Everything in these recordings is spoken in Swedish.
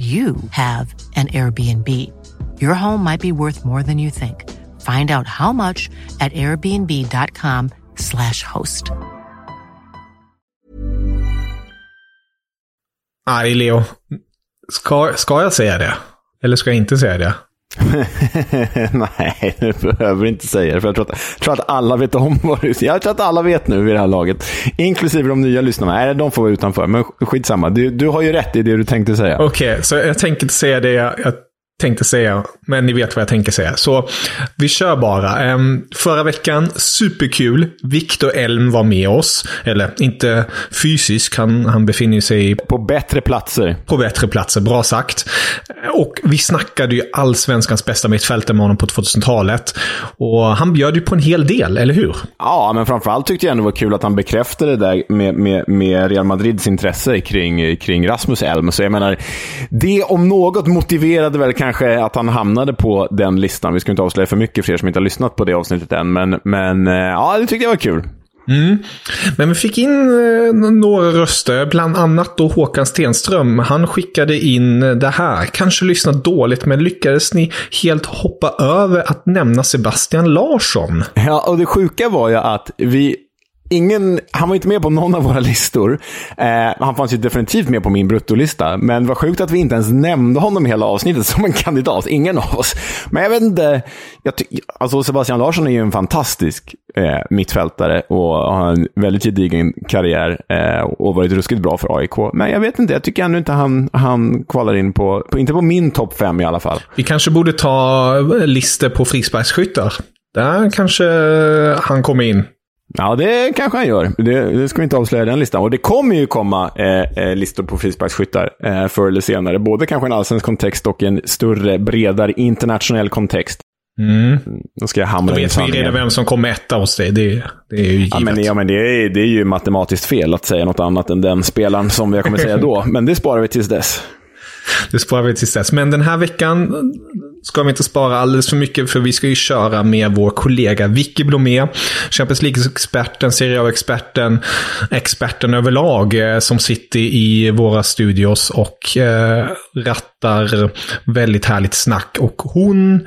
you have an Airbnb. Your home might be worth more than you think. Find out how much at airbnb.com/slash host. Arg Leo. Ska, ska jag säga det? Eller ska jag inte säga det? Nej, du behöver inte säga det. För jag tror, att, jag tror att alla vet om vad du Jag tror att alla vet nu vid det här laget. Inklusive de nya lyssnarna. Nej, de får vara utanför. Men skitsamma. Du, du har ju rätt i det du tänkte säga. Okej, okay, så jag tänker inte säga det jag, jag tänkte säga, men ni vet vad jag tänker säga. Så vi kör bara. Um, förra veckan, superkul. Viktor Elm var med oss. Eller inte fysiskt, han, han befinner sig... På bättre platser. På bättre platser, bra sagt. Och vi snackade ju allsvenskans bästa mittfältare med honom på 2000-talet. Och han bjöd ju på en hel del, eller hur? Ja, men framförallt tyckte jag ändå det var kul att han bekräftade det där med, med, med Real Madrids intresse kring, kring Rasmus Elm. Så jag menar, det om något motiverade väl kanske kanske att han hamnade på den listan. Vi ska inte avslöja för mycket för er som inte har lyssnat på det avsnittet än. Men, men eh, ja, det tyckte jag var kul. Mm. Men vi fick in eh, några röster, bland annat då Håkan Stenström. Han skickade in det här. Kanske lyssnat dåligt, men lyckades ni helt hoppa över att nämna Sebastian Larsson? Ja, och det sjuka var ju att vi ingen, han var inte med på någon av våra listor. Eh, han fanns ju definitivt med på min bruttolista. Men vad sjukt att vi inte ens nämnde honom hela avsnittet som en kandidat. Ingen av oss. Men jag vet inte. Jag alltså Sebastian Larsson är ju en fantastisk eh, mittfältare och har en väldigt gedigen karriär eh, och varit ruskigt bra för AIK. Men jag vet inte, jag tycker ännu inte han, han kvalar in på, på inte på min topp fem i alla fall. Vi kanske borde ta eh, listor på frisparksskyttar. Där kanske han kommer in. Ja, det kanske han gör. Det, det ska vi inte avslöja den listan. Och det kommer ju komma eh, eh, listor på frisparksskyttar eh, förr eller senare. Både kanske en allsvensk kontext och en större, bredare internationell kontext. Mm. Då ska jag hamra Då vet vi redan vem som kommer etta hos dig. Det, det är ju givet. Ja, men, ja, men det, är, det är ju matematiskt fel att säga något annat än den spelaren som jag kommer säga då. Men det sparar vi tills dess. Det sparar vi tills dess. Men den här veckan ska vi inte spara alldeles för mycket för vi ska ju köra med vår kollega Vicky Blomé. Champions League-experten, Serie A-experten, experten överlag eh, som sitter i våra studios och eh, rattar väldigt härligt snack. Och hon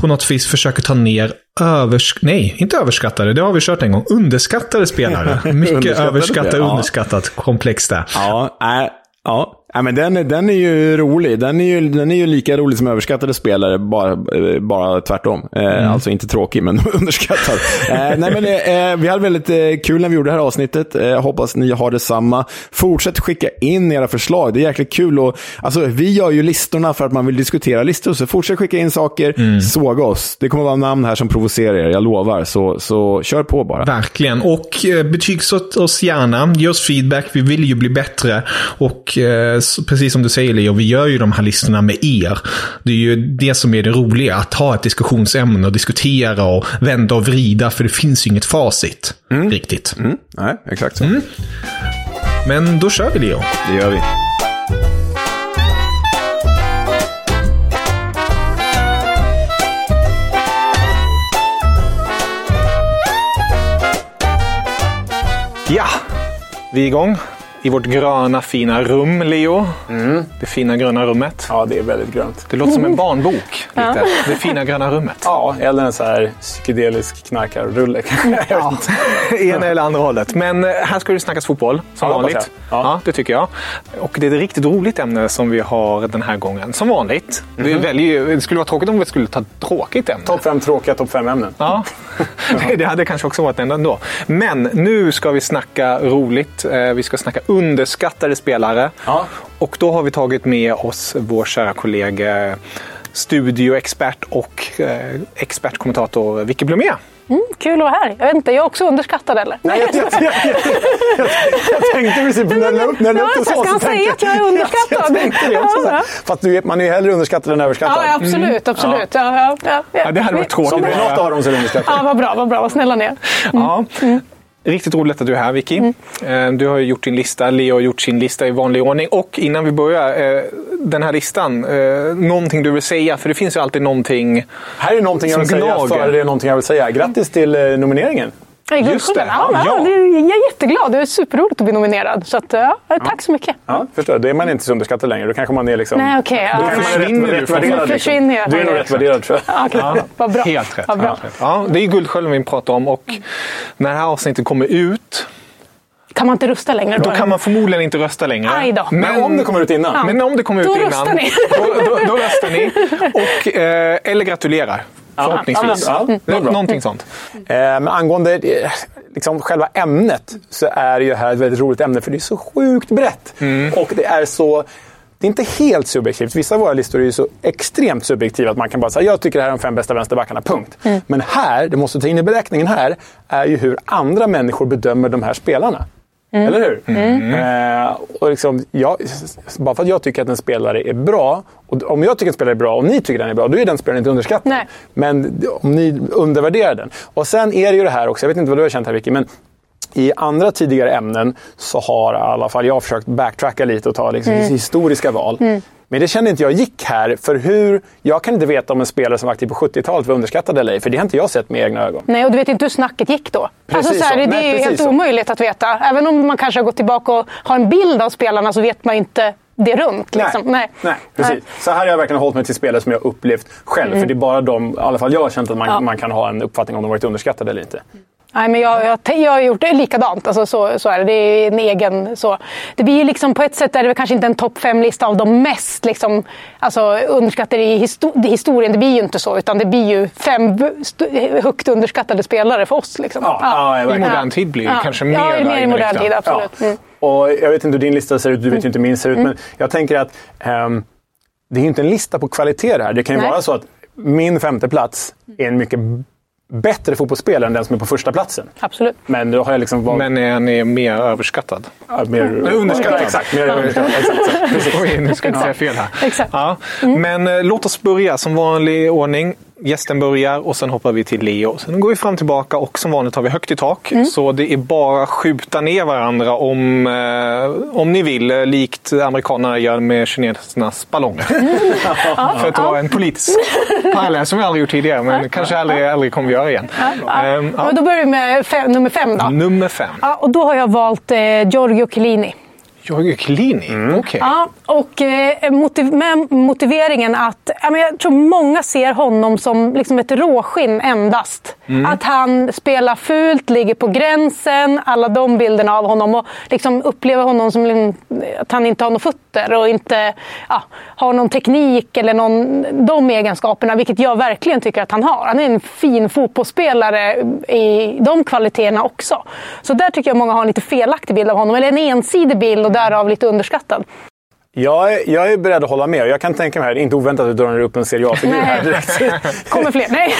på något vis försöker ta ner övers... Nej, inte överskattade. Det har vi kört en gång. Underskattade spelare. Mycket överskattat, ja. underskattat. Komplext det. Ja, äh, ja. Ja, men den, den är ju rolig. Den är ju, den är ju lika rolig som överskattade spelare, bara, eh, bara tvärtom. Eh, mm. Alltså inte tråkig, men underskattad. eh, nej, men, eh, vi hade väldigt eh, kul när vi gjorde det här avsnittet. Eh, hoppas ni har detsamma. Fortsätt skicka in era förslag. Det är jäkligt kul. Och, alltså, vi gör ju listorna för att man vill diskutera listor, så fortsätt skicka in saker. Mm. Såga oss. Det kommer vara namn här som provocerar er, jag lovar. Så, så kör på bara. Verkligen. Och eh, betygssätt oss gärna. Ge oss feedback. Vi vill ju bli bättre. Och precis som du säger Leo, vi gör ju de här listorna med er. Det är ju det som är det roliga, att ha ett diskussionsämne och diskutera och vända och vrida, för det finns ju inget facit mm. riktigt. Mm. Nej, exakt så. Mm. Men då kör vi Leo. Det gör vi. Ja, vi är igång i vårt gröna fina rum, Leo. Mm. Det fina gröna rummet. Ja, det är väldigt grönt. Det låter som en barnbok. Lite. Det fina gröna rummet. Ja, eller en så här psykedelisk knarkarrulle ja. Ena eller andra hållet. Men eh, här ska det snackas fotboll, som ja, vanligt. Ja. ja. det tycker jag. Och det är ett riktigt roligt ämne som vi har den här gången. Som vanligt. Mm vi väljer, det skulle vara tråkigt om vi skulle ta tråkigt ämne. Topp fem tråkiga topp fem ämnen. Ja, det hade kanske också varit ändå. ändå. Men nu ska vi snacka roligt. Eh, vi ska snacka underskattade spelare. Ja. Och då har vi tagit med oss vår kära kollega studioexpert och eh, expertkommentator Vicky Blomé. Mm, kul att vara här. Jag vet inte, jag är också underskattad eller? Nej, jag, jag, jag, jag, jag tänkte precis när jag upp när jag la upp det så. Ska han säga att jag är underskattad? Jag tänkte det också. Fast man är ju hellre underskattad än överskattad. Ja, absolut. absolut. Ja. Ja, ja, Ja, det hade varit tråkigt. Som något av dem så är underskattad. Ja, vad bra, vad bra. Vad snälla ni är. Ja. Riktigt roligt att du är här Vicky. Eh, Du har ju gjort din lista, Leo har gjort sin lista i vanlig ordning. Och innan vi börjar, eh, den här listan, eh, någonting du vill säga? För det finns ju alltid någonting. Här är någonting jag vill säga före det är någonting jag vill säga. Grattis till nomineringen. I Just det. Ja, Ja. ja. det är- Jag är jätteglad. Det är superroligt att bli nominerad. Så att, ja, tack så mycket. Ja, förstår. Då är man inte så underskattad längre. Då kanske man är liksom... Nej, okej. Då ja, är försvinner du. Nu försvinner jag. Du är nog rätt värderad tror jag. Ja, okej. Vad bra. Helt rätt. Bra. Ja, det är Guldskölden vi pratar om och när det här avsnittet kommer ut Kan man inte rösta längre då? då kan man förmodligen inte rösta längre. Då. Men om det kommer ut innan. Ja. Men om det kommer ut Då innan, röstar ni. Då, då, då röstar ni. Och, eh, eller gratulerar. Förhoppningsvis. Ja, ja. Någonting sånt. Eh, Men angående eh, liksom själva ämnet så är ju här ett väldigt roligt ämne för det är så sjukt brett. Och det är så... Det är inte helt subjektivt. Vissa av våra listor är ju så extremt subjektiva att man kan bara säga jag tycker det här är de fem bästa vänsterbackarna, punkt. Men här, det måste ta in i beräkningen här, är ju hur andra människor bedömer de här spelarna. Eller hur? Eh, och liksom, jag, bara för att jag tycker att en spelare är bra, och om jag tycker att en spelare är bra och ni tycker att den är bra, då är den spelaren inte underskattad. Nej. Men om ni undervärderar den. Och sen är det ju det här också, jag vet inte vad du har känt här Vicky, men i andra tidigare ämnen så har i alla fall jag försökt backtracka lite och ta liksom historiska val. Men det kände inte jag gick här, för hur... Jag kan inte veta om en spelare som var aktiv på 70-talet var underskattad eller ej, för det har inte jag sett med egna ögon. Nej, och du vet inte hur snacket gick då. Precis alltså, så här, det Nej, är ju helt så. omöjligt att veta. Även om man kanske har gått tillbaka och har en bild av spelarna så vet man inte det runt. Liksom. Nej. Nej, precis. Så här har jag verkligen hållit mig till spelare som jag upplevt själv. För det är bara de, i alla fall jag har känt att man, Ja. man kan ha en uppfattning om de varit underskattade eller inte. Nej, men jag, jag, jag har gjort det likadant. Alltså, så, så är det. det är en egen... Så. Det blir ju liksom, på ett sätt är det kanske inte en topp fem-lista av de mest liksom, alltså, underskattade i histo- i historien. Det blir ju inte så. Utan det blir ju fem högt underskattade spelare för oss. Liksom. Ja, ja, I verkligen. modern tid blir det kanske mer Ja, mer i modern tid. Absolut. Ja. Mm. Och jag vet inte hur din lista ser ut, du vet ju inte hur min ser ut. Men jag tänker att ehm, det är ju inte en lista på kvalitet det här. Det kan ju Nej. vara så att min femte plats är en mycket bättre fotbollsspelare än den som är på första platsen. Absolut. Men då har jag liksom valt... Men är han är mer överskattad. ja, mer, underskattad. Ja, exakt, mer underskattad. Exakt. Oj, nu ska jag inte säga fel här. Exakt. Ja. Men eh, låt oss börja som vanlig ordning. Gästen börjar och sen hoppar vi till Leo. Sen går vi fram och tillbaka och som vanligt har vi högt i tak. Så det är bara att skjuta ner varandra om, eh, om ni vill. eh, Likt amerikanerna gör med kinesernas ballonger. För att dra en politisk parallell som vi aldrig gjort tidigare men kanske aldrig, aldrig kommer vi göra igen. Ehm, Ja. ja. Då börjar vi med fem, nummer fem. Då. Nummer fem. Ja, och då har jag valt eh, Giorgio Chiellini. Giorgio Chiellini. Okej. Ja, och eh, motiv med motiveringen att ja, men jag tror många ser honom som liksom ett råskinn endast. Att han spelar fult, ligger på gränsen, alla de bilderna av honom och liksom upplever honom som att han inte har några fötter och inte ja, har någon teknik eller någon, de egenskaperna, vilket jag verkligen tycker att han har. Han är en fin fotbollsspelare i de kvaliteterna också. Så där tycker jag många har en lite felaktig bild av honom, eller en ensidig bild och därav lite underskattad. Jag är, jag är beredd att hålla med. Jag kan tänka mig, här, inte oväntat att du drar upp en Serie A-figur här direkt. Kommer fler? Nej.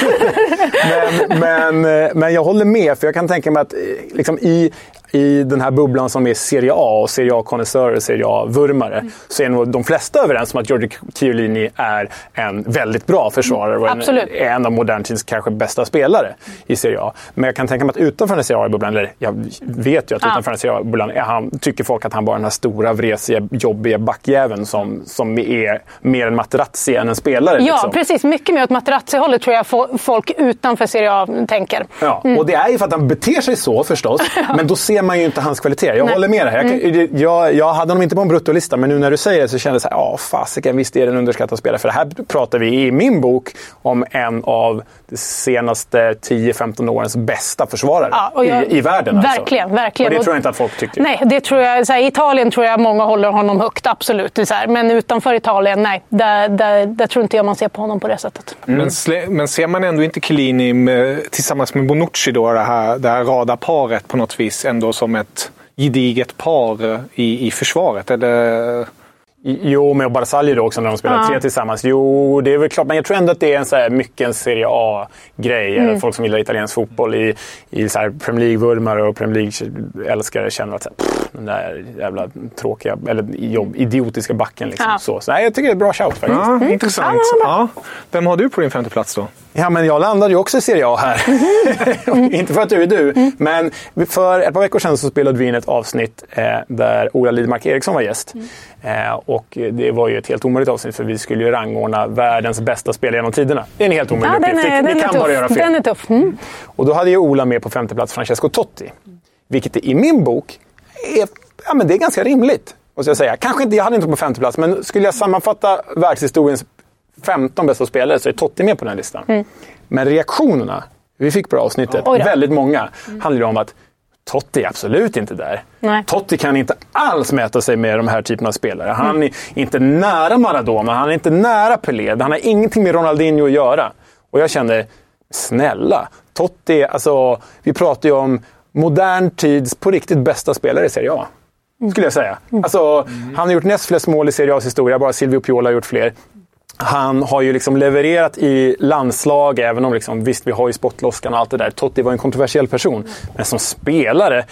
men, men, eh, men jag håller med, för jag kan tänka mig att eh, liksom, i, i den här bubblan som är Serie A och Serie A-konnässörer, Serie A-vurmare, så är nog de flesta överens om att Giorgio Chiellini är en väldigt bra försvarare och en, en av modern tids kanske bästa spelare i Serie A. Men jag kan tänka mig att utanför den Serie A-bubblan, eller jag vet ju att utanför den Serie A-bubblan han, tycker folk att han bara är den här stora, vresiga, jobbiga backjäveln som, som är mer en Materazzi än en spelare. Ja, liksom. precis. Mycket mer åt Materazzi-hållet tror jag fo- folk utanför Serie A tänker. Ja, och det är ju för att han beter sig så förstås. Men då ser man ju inte hans kvaliteter. Jag Nej. håller med dig. Jag, kan- jag, jag hade honom inte på en bruttolista, men nu när du säger det så kände jag så här, ja fasiken, visst är det en underskattad spelare. För här pratar vi i min bok om en av de senaste 10-15 årens bästa försvarare Ja, jag- i, i världen. alltså. Verkligen, verkligen. Och det tror jag inte att folk tycker. Nej, det tror jag. Så här, Italien tror jag många håller honom högt, absolut. Här, men utanför Italien, nej. Där, där, där tror inte jag man ser på honom på det sättet. Men, slä- men ser man ändå inte Chiellini med, tillsammans med Bonucci, då, det här, det här radarparet på något vis, ändå som ett gediget par i, i försvaret? Eller? Jo, med Barzagli då också när de spelar Ja. tre tillsammans. Jo, det är väl klart. Men jag tror ändå att det är en så här, mycket en Serie A-grej. Mm. Folk som gillar italiensk fotboll i, i så här Premier League-vurmare och Premier League-älskare känner att så här, pff, den där jävla tråkiga, eller jobb, idiotiska backen. Liksom. Ja. Så, så nej, jag tycker det är ett bra shout faktiskt. Ja, intressant. Ja, Ja. Vem har du på din femte plats då? Ja, men jag landade ju också i Serie A här. Inte för att du är du, men för ett par veckor sedan så spelade vi in ett avsnitt eh, där Ola Lidmark Eriksson var gäst. Eh, och det var ju ett helt omöjligt avsnitt för vi skulle ju rangordna världens bästa spelare genom tiderna. Det är en helt omöjlig Ja, uppgift. är, Vi- vi kan bara göra tuff. fel. Den är tuff. Mm. Och då hade ju Ola med på femte plats Francesco Totti. Vilket i min bok är, ja, men det är ganska rimligt. Måste jag säga. Kanske inte, jag hade inte på femte plats, men skulle jag sammanfatta världshistoriens 15 bästa spelare så är Totti med på den listan. Men reaktionerna vi fick på det här avsnittet, väldigt många, handlar ju om att Totti är absolut inte där. Nej. Totti kan inte alls mäta sig med de här typerna av spelare. Han är inte nära Maradona, han är inte nära Pelé. Han har ingenting med Ronaldinho att göra. Och jag kände, snälla, Totti, alltså, vi pratar ju om modern tids på riktigt bästa spelare i Serie A. Skulle jag säga. Alltså, Han har gjort näst flest mål i Serie A's historia, bara Silvio Piola har gjort fler. Han har ju liksom levererat i landslag, även om liksom, visst, vi har ju spottloskan och allt det där. Totti var en kontroversiell person. Men som spelare,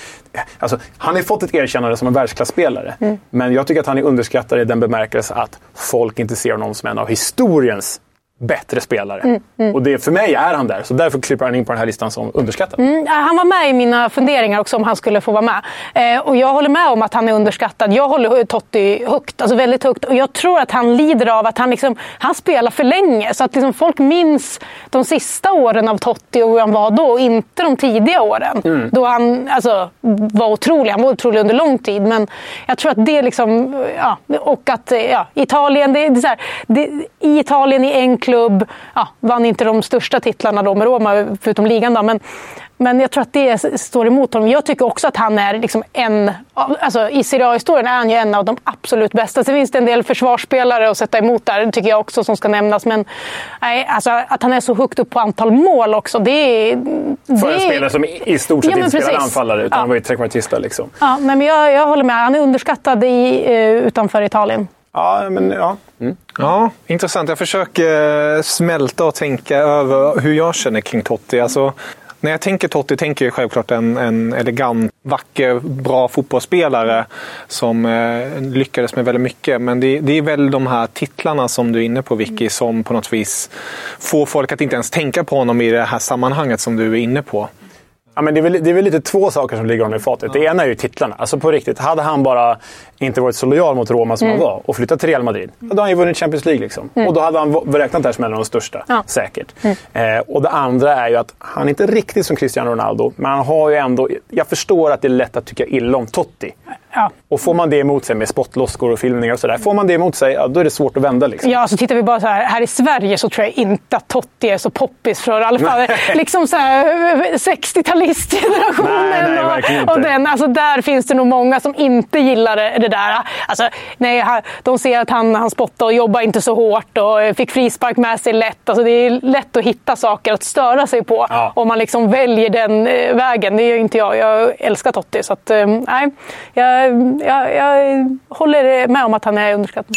alltså, han har fått ett erkännande som en världsklasspelare. Men jag tycker att han är underskattad i den bemärkelse att folk inte ser honom som en av historiens bättre spelare. Och det, för mig är han där, så därför klipper han in på den här listan som underskattad. Mm, Han var med i mina funderingar också om han skulle få vara med. Eh, och jag håller med om att han är underskattad. Jag håller Totti högt, alltså väldigt högt. Och jag tror att han lider av att han, liksom, han spelar för länge. Så att liksom folk minns de sista åren av Totti och hur han var då, och inte de tidiga åren. Då han alltså, var otrolig. Han var otrolig under lång tid. Men jag tror att det liksom... Ja, och att ja, Italien, det, det är så här, det, i Italien i en klubb, ja, vann inte de största titlarna då med Roma, förutom ligan. Då, men, men jag tror att det står emot honom. Jag tycker också att han är liksom en... Alltså, I Serie A-historien är han ju en av de absolut bästa. Sen finns det en del försvarsspelare att sätta emot där, det tycker jag också som ska nämnas. Men nej, alltså, att han är så högt upp på antal mål också, det är... För det en spelare som i stort sett Ja, inte spelade precis. anfallare, utan Ja. han var ju trekvartista. Liksom. Ja, nej, men jag, jag håller med. Han är underskattad i, eh, utanför Italien. Ja, men ja. Mm. Ja, intressant. Jag försöker eh, smälta och tänka över hur jag känner kring Totti. Alltså, när jag tänker Totti tänker jag självklart en, en elegant, vacker, bra fotbollsspelare som eh, lyckades med väldigt mycket. Men det, det är väl de här titlarna som du är inne på Vicky som på något vis får folk att inte ens tänka på honom i det här sammanhanget som du är inne på. Ja, men det, är väl, det är väl lite två saker som ligger honom i fatet. Det ena är ju titlarna. Alltså på riktigt, hade han bara inte varit så lojal mot Roma som han var och flyttat till Real Madrid, då hade han ju vunnit Champions League. Liksom. Och då hade han räknat det här som en av de största, Ja. säkert. Eh, och det andra är ju att han är inte riktigt som Cristiano Ronaldo, men han har ju ändå... Jag förstår att det är lätt att tycka illa om Totti. Ja. Och får man det emot sig med spottloskor och filmningar och sådär, får man det emot sig, ja, då är det svårt att vända. Liksom. Ja, så tittar vi bara så här, här i Sverige så tror jag inte att Totti är så poppis för i alla fall liksom så här 60-talistgenerationen. Nej, nej, verkligen inte. och, och den, alltså där finns det nog många som inte gillar det, där. Alltså, nej, de ser att han, han spottar och jobbar inte så hårt och fick frispark med sig lätt. Alltså, det är lätt att hitta saker att störa sig på Ja. om man liksom väljer den eh, vägen. Det gör inte jag. Jag älskar Totti. Så att, eh, nej, jag, jag, jag håller med om att han är underskattad.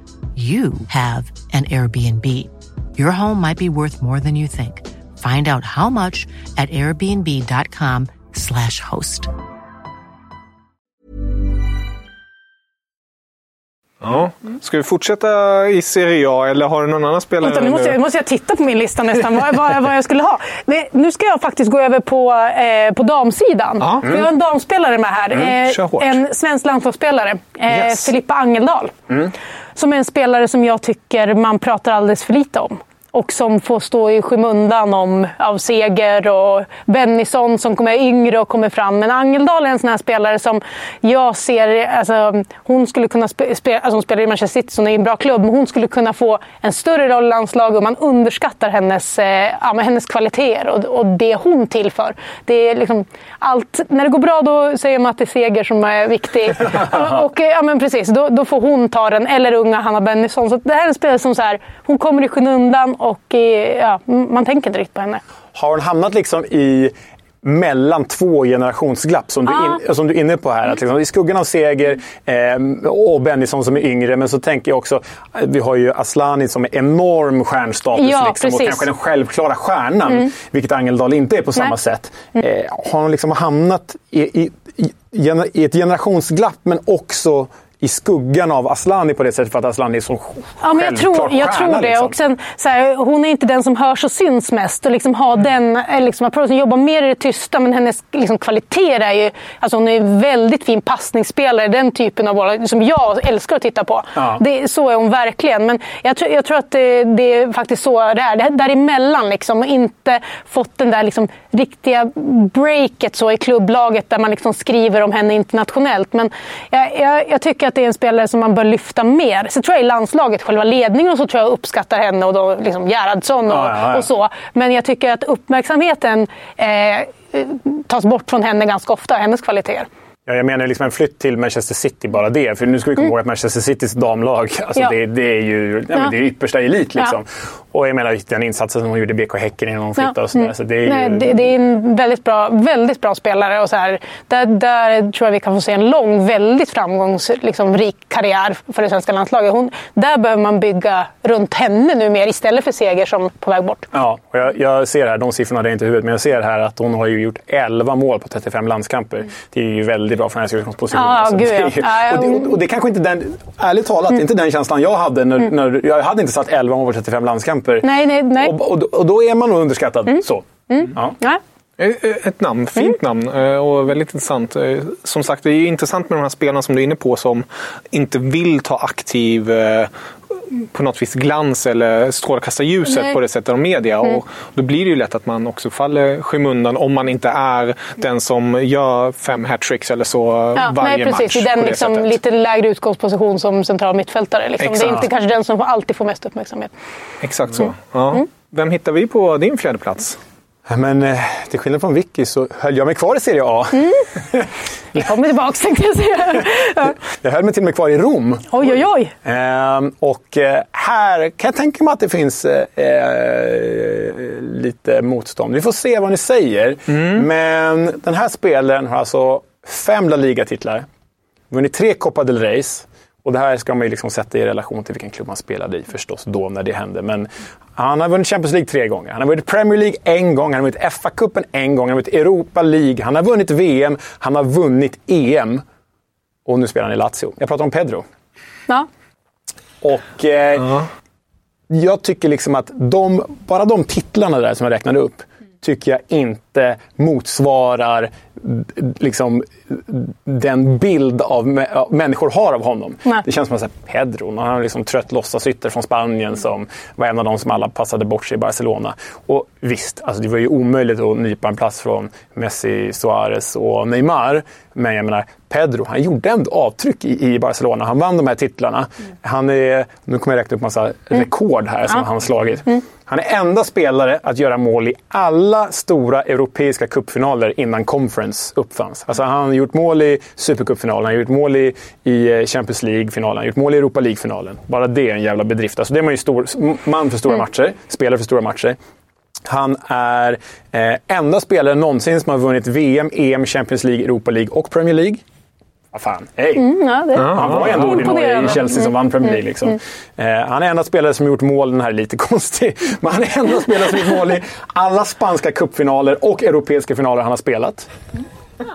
you have an Airbnb. Your home might be worth more than you think. Find out how much at airbnb.com/slash host. Ja. Ska vi fortsätta i Serie A eller har du någon annan spelare? Vänta, nu måste jag, måste jag titta på min lista nästan, vad, vad, vad jag skulle ha. Det, nu ska jag faktiskt gå över på, eh, på damsidan. Ja. För Jag har en damspelare med här. Mm, Eh, en svensk landslagsspelare, eh, Yes. Filippa Angeldal. Som är en spelare som jag tycker man pratar alldeles för lite om och som får stå i skymundan om, av seger och Bennison som kommer yngre och kommer fram. Men Angeldal är en sån här spelare som jag ser, alltså, hon skulle kunna spela, alltså hon spelar i Manchester City, så hon är en bra klubb, men hon skulle kunna få en större roll i landslaget och man underskattar hennes, eh, ja, hennes kvaliteter och, och det hon tillför. Det är liksom allt, när det går bra då säger man att det är seger som är viktig. och, ja, men precis, då, då, får hon ta den, eller unga Hanna Bennison. Så det här är en spelare som så här, hon kommer i skymundan och ja, man tänker inte riktigt på henne. Har hon hamnat liksom i mellan två generationsglapp som, du, in, som du är inne på här. Att liksom, I skuggan av Seger eh, och Bennison som är yngre. Men så tänker jag också, vi har ju Aslani som är enorm stjärnstatus ja, liksom, och kanske den självklara stjärnan. Mm. Vilket Angeldal inte är på samma Nej. sätt. Eh, har hon liksom hamnat i, i, i, i ett generationsglapp men också i skuggan av Aslani på det sättet för att Aslani är så ja, men jag tror, jag tror det. Liksom. Och sen, så här, hon är inte den som hörs och syns mest och liksom har mm. den eh, liksom, approachen. Jobbar mer i det tysta men hennes liksom, kvaliteter är ju... Alltså hon är en väldigt fin passningsspelare. Den typen av boll som jag älskar att titta på. Ja. Det, så är hon verkligen. Men jag, tror, jag tror att det, det, är faktiskt så det är. Det däremellan liksom. Och inte fått den där liksom, riktiga breaket så i klubblaget där man liksom skriver om henne internationellt. Men jag, jag, jag tycker att det är en spelare som man bör lyfta mer. Så tror jag i landslaget, själva ledningen, och så tror jag uppskattar henne och då liksom Gerhardsson och, ja, ja, ja. och så. Men jag tycker att uppmärksamheten eh, tas bort från henne ganska ofta, hennes kvaliteter. Ja, jag menar liksom en flytt till Manchester City, bara det. För nu ska vi komma mm. ihåg att Manchester Citys damlag, alltså ja. det, det, är ju ja, det är yppersta elit. Liksom. Och jag menar den insatsen som hon gjorde i BK Häcken innan hon flyttade. Ja. Och så mm. så det, är Nej, ju... det, det, är en väldigt bra, väldigt bra spelare. Och så här, där, där tror jag vi kan få se en lång, väldigt framgångsrik liksom, karriär för det svenska landslaget. Hon, där behöver man bygga runt henne nu mer istället för Seger som på väg bort. Ja, och jag, jag ser här, de siffrorna har jag inte i huvudet, men jag ser här att hon har gjort 11 mål på 35 landskamper. Mm. Det är ju väldigt bra för hennes utgångsposition. Ja, alltså, gud, ja. ju, och, det, och, det, kanske inte den, ärligt talat, mm. inte den känslan jag hade. När, mm. när, jag hade inte satt 11 mål på 35 landskamper kamper. Nej, nej, nej. Och, och, och då är man nog underskattad. Mm. Så. Mm. Ja. ja. Eh, eh, ett namn, fint mm. namn eh, och väldigt intressant. Som sagt, det är intressant med de här spelarna som du är inne på som inte vill ta aktiv på något vis glans eller strålkastarljuset Nej. på det sättet av media. Mm. Och då blir det ju lätt att man också faller skymundan om man inte är den som gör fem hattricks eller så ja, varje nej, precis. match. I den liksom, lite lägre utgångsposition som central mittfältare. Liksom. Det är inte kanske den som alltid får mest uppmärksamhet. Exakt så. Mm. Ja. Mm. Vem hittar vi på din fjärde plats? Men eh, till skillnad från Vicky så höll jag mig kvar i Serie A. Mm. Vi kommer tillbaka tänkte jag säga. Ja. Jag höll mig till och med kvar i Rom. Oj, oj, oj. Ehm, och eh, här kan jag tänka mig att det finns eh, eh, lite motstånd. Vi får se vad ni säger. Mm. Men den här spelaren har alltså fem La Liga-titlar. Vunnit tre Copa del Reis. Och det här ska man ju liksom sätta i relation till vilken klubb man spelade i förstås då när det hände. Men han har vunnit Champions League tre gånger. Han har vunnit Premier League en gång. Han har vunnit FA-cupen en gång. Han har vunnit Europa League. Han har vunnit VM. Han har vunnit EM. Och nu spelar han i Lazio. Jag pratar om Pedro. Ja. Och eh, uh -huh. jag tycker liksom att de, bara de titlarna där som jag räknade upp tycker jag inte motsvarar liksom, den bild av människor har av honom. Nej. Det känns som att Pedro, han är liksom trött låtsasytter från Spanien som var en av de som alla passade bort sig i Barcelona. Och visst, alltså det var ju omöjligt att nypa en plats från Messi, Suarez och Neymar. Men jag menar, Pedro, han gjorde ändå avtryck i, i Barcelona. Han vann de här titlarna. Mm. Han är, nu kommer jag räkna upp massa mm. rekord här som ja. han har slagit. Mm. Han är enda spelare att göra mål i alla stora europeiska cupfinaler innan Conference uppfanns. Alltså han har gjort mål i Supercupfinalen, han har gjort mål i, i eh, Champions League-finalen, han har gjort mål i Europa League-finalen. Bara det är en jävla bedrift. Alltså det är man ju stor, man för stora mm. matcher, spelare för stora matcher. Han är eh, enda spelaren någonsin som har vunnit VM, EM, Champions League, Europa League och Premier League. Vad fan, hej! Mm, ja, det. Han var ju ändå ordinarie i Chelsea som vann Premier League. Liksom. Mm, mm. Eh, han är enda spelare som gjort mål, den här är lite konstig, men han är enda spelare som gjort mål i alla spanska cupfinaler och europeiska finaler han har spelat. Ja.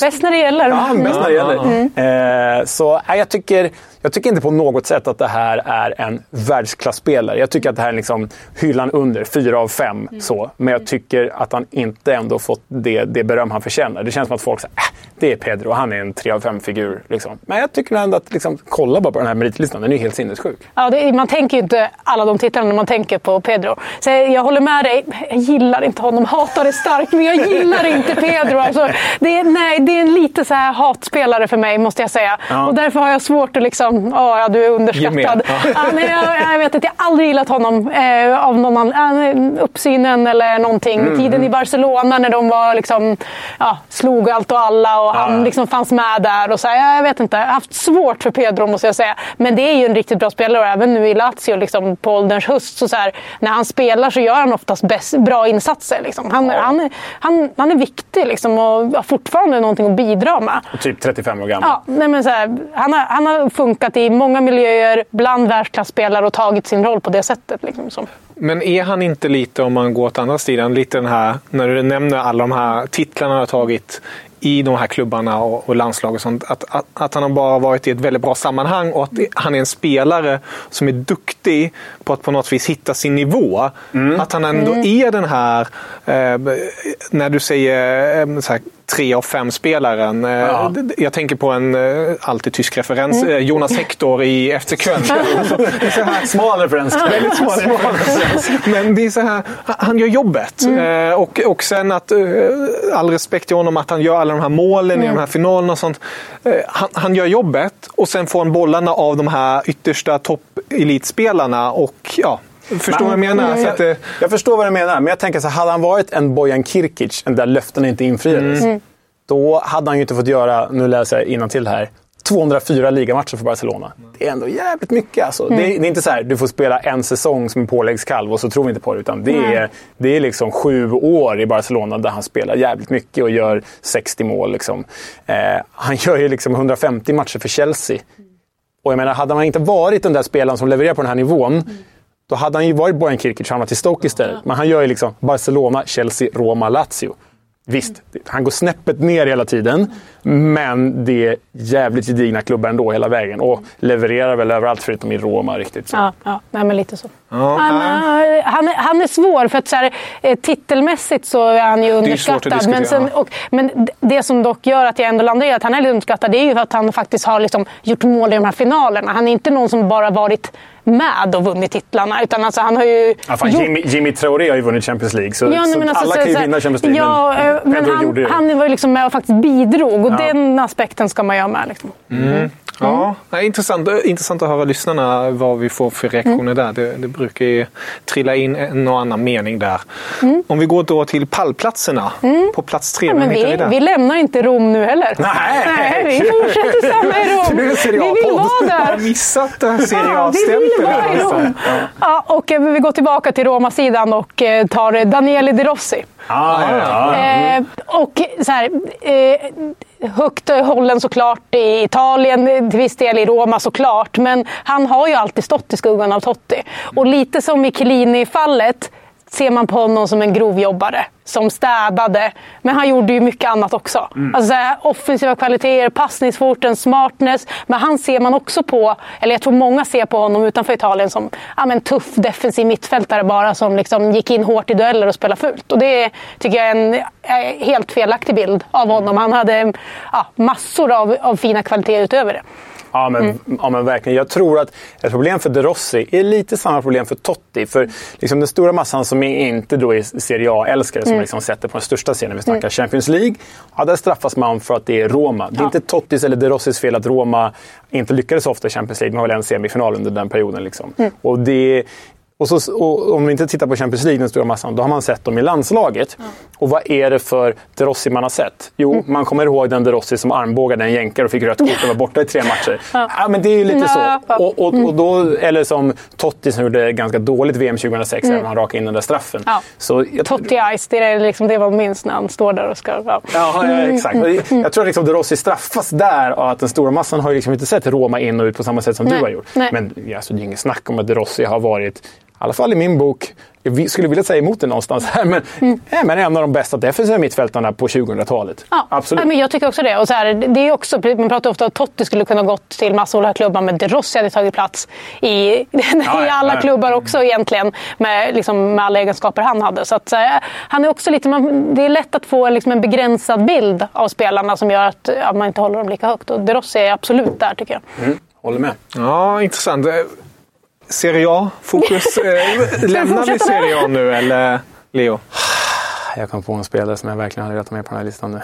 Bäst när det gäller. Ja, bäst när det gäller. Mm. Eh, så nej, jag, tycker, jag tycker inte på något sätt att det här är en världsklasspelare. Jag tycker att det här är liksom hyllan under, fyra av fem. Så. Men jag tycker att han inte ändå fått det, det beröm han förtjänar. Det känns som att folk säger äh, det är Pedro, han är en tre av fem-figur. Liksom. Men jag tycker ändå att, liksom, kolla bara på den här meritlistan, den är ju helt sinnessjuk. Ja, det, man tänker ju inte alla de titlarna när man tänker på Pedro. Så jag håller med dig. Jag gillar inte honom. Hatar det starkt, men jag gillar inte Pedro. Alltså, det, är, nej, det är en lite så här hatspelare för mig, måste jag säga. Ja. Och därför har jag svårt att liksom... Åh, ja, du är underskattad. Med. Ja. nej, jag, jag vet att jag aldrig gillat honom eh, av någon annan. Eh, uppsynen eller någonting. Mm. Tiden i Barcelona när de var liksom, ja, slog allt och alla och han liksom fanns med där. Och så här, jag vet inte, jag har haft svårt för Pedro måste jag säga. Men det är ju en riktigt bra spelare och även nu i Lazio liksom, på ålderns höst. Så, så här, när han spelar så gör han oftast bäst, bra insatser. Liksom. Han, han, är- han, han är viktig liksom, och har fortfarande någonting att bidra med. Typ 35 år gammal. Ja, nej men så här, han, har, han har funkat i många miljöer, bland världsklasspelare och tagit sin roll på det sättet. Liksom, som. Men är han inte lite, om man går åt andra sidan, lite den här, när du nämner alla de här titlarna han har tagit i de här klubbarna och, och landslag och sånt, att, att, att han har bara varit i ett väldigt bra sammanhang och att han är en spelare som är duktig på att på något vis hitta sin nivå. Att han ändå är den här, eh, när du säger eh, så här, tre av fem spelaren. Eh, Ja. Jag tänker på en eh, alltid tysk referens, eh, Jonas Hector i FC Köln. Smal referens. Väldigt smal referens. Men det är så här, han gör jobbet. Eh, och, och sen att, all respekt till honom, att han gör alla de här målen i de här finalerna och sånt. Han, han gör jobbet och sen får han bollarna av de här yttersta toppelitspelarna och ja, förstår vad jag menar? Så att, eh, Jag förstår vad du menar, men jag tänker så hade han varit en Bojan Kirkic, där löftena inte infriades, Mm. då hade han ju inte fått göra, nu läser jag innantill här, 204 ligamatcher för Barcelona. Det är ändå jävligt mycket. Alltså. Mm. Det, är, det är inte så här, du får spela en säsong som en påläggskalv och så tror vi inte på det. Utan det är, det är liksom sju år i Barcelona där han spelar jävligt mycket och gör 60 mål. Liksom. Eh, han gör ju liksom 150 matcher för Chelsea. Och jag menar, hade man inte varit den där spelaren som levererar på den här nivån, då hade han ju varit Bojan Kirkic och hamnat i Stoke istället. Men han gör ju liksom Barcelona, Chelsea, Roma, Lazio. Visst, han går snäppet ner hela tiden, men det är jävligt gedigna klubbar ändå hela vägen. Och levererar väl överallt förutom i Roma riktigt. Så. Ja, ja nej, men lite så. Ja, han, eh, han, är, han är svår, för att så här, eh, titelmässigt så är han ju svårt att underskattad. Men, sen, och, men det som dock gör att jag ändå landar i att han är lite underskattad, det är ju att han faktiskt har liksom gjort mål i de här finalerna. Han är inte någon som bara varit med och vunnit titlarna, utan alltså, han har ju... Ja, fan, gjort- Jimmy, Jimmy Traoré har ju vunnit Champions League, så, Ja, nej, så alltså, alla så- kan ju vinna Champions League. Ja, men eh, men han, han var ju liksom med och faktiskt bidrog och den aspekten ska man ju ha med. Liksom. Ja, nej, intressant, intressant att höra lyssnarna vad vi får för reaktioner där. Det, det brukar ju trilla in en och annan mening där. Om vi går då till pallplatserna. På plats tre, Ja, men vi vi, vi lämnar inte Rom nu heller. Nej. Nej vi fortsätter stanna i Rom. Vi vill vara Jag där. har missat det här Serie Ja, vi vill A-stämpeln. vara i alltså. Rom. Ja, och eh, vi går tillbaka till Roma-sidan och eh, tar Daniele De Rossi. Ah, ja, ja. Eh, och så här, eh, högt hållen såklart i Italien, till viss del i Roma såklart. Men han har ju alltid stått i skuggan av Totti. Och lite som i Chiellini-fallet ser man på honom som en grovjobbare som städade. Men han gjorde ju mycket annat också. Alltså så här, offensiva kvaliteter, passningsfoten, smartness. Men han ser man också på, eller jag tror många ser på honom utanför Italien som ja, men tuff defensiv mittfältare bara som liksom gick in hårt i dueller och spelade fult. Och det tycker jag är en helt felaktig bild av honom. Han hade ja, massor av, av fina kvaliteter utöver det. Ja men, Mm. ja, men verkligen. Jag tror att ett problem för De Rossi är lite samma problem för Totti. För liksom den stora massan som inte då är Serie A-älskare, Mm. som liksom sätter på den största scenen, vi snackar Champions League, ja, där straffas man för att det är Roma. Det är inte Tottis eller De Rossis fel att Roma inte lyckades ofta i Champions League. Man har väl en semifinal under den perioden. Liksom. Mm. Och det och, så, och om vi inte tittar på Champions League, den stora massan, då har man sett dem i landslaget. Och vad är det för De Rossi man har sett? Jo, Mm. man kommer ihåg den De Rossi som armbågade en jänkare och fick rött kort och var borta i tre matcher. Ja. men det är ju lite Ja, så. Och, och, Mm. och då, eller som Totti som gjorde ganska dåligt VM 2006, även om han rakade in den där straffen. Mm. Ja. Så jag, Totti Ice, det är liksom det man minns när han står där och ska... Ja. Ja, ja, exakt. Mm. Jag tror att liksom De Rossi straffas där av att den stora massan har liksom inte sett Roma in och ut på samma sätt som Nej, du har gjort. nej. Men alltså, det är inget snack om att De Rossi har varit alla fall i min bok, jag skulle vilja säga emot det någonstans här, men, mm. ja, men en av de bästa defensiva mittfältarna på 2000-talet. Ja, Absolut. men jag tycker också det. Och så här, det är också, man pratar ofta om att Totti skulle kunna gått till massa olika klubbar, men De Rossi hade tagit plats i, i alla klubbar också egentligen, med, liksom, med alla egenskaper han hade. Så att, han är också lite, man, det är lätt att få liksom, en begränsad bild av spelarna som gör att ja, man inte håller dem lika högt. Och De Rossi är absolut där, tycker jag. Mm, håller med. Ja, intressant. Serie A-fokus. Eh, lämnar vi Serie A nu eller Leo? Jag kom på en spelare som jag verkligen hade velat ha med på den här listan nu.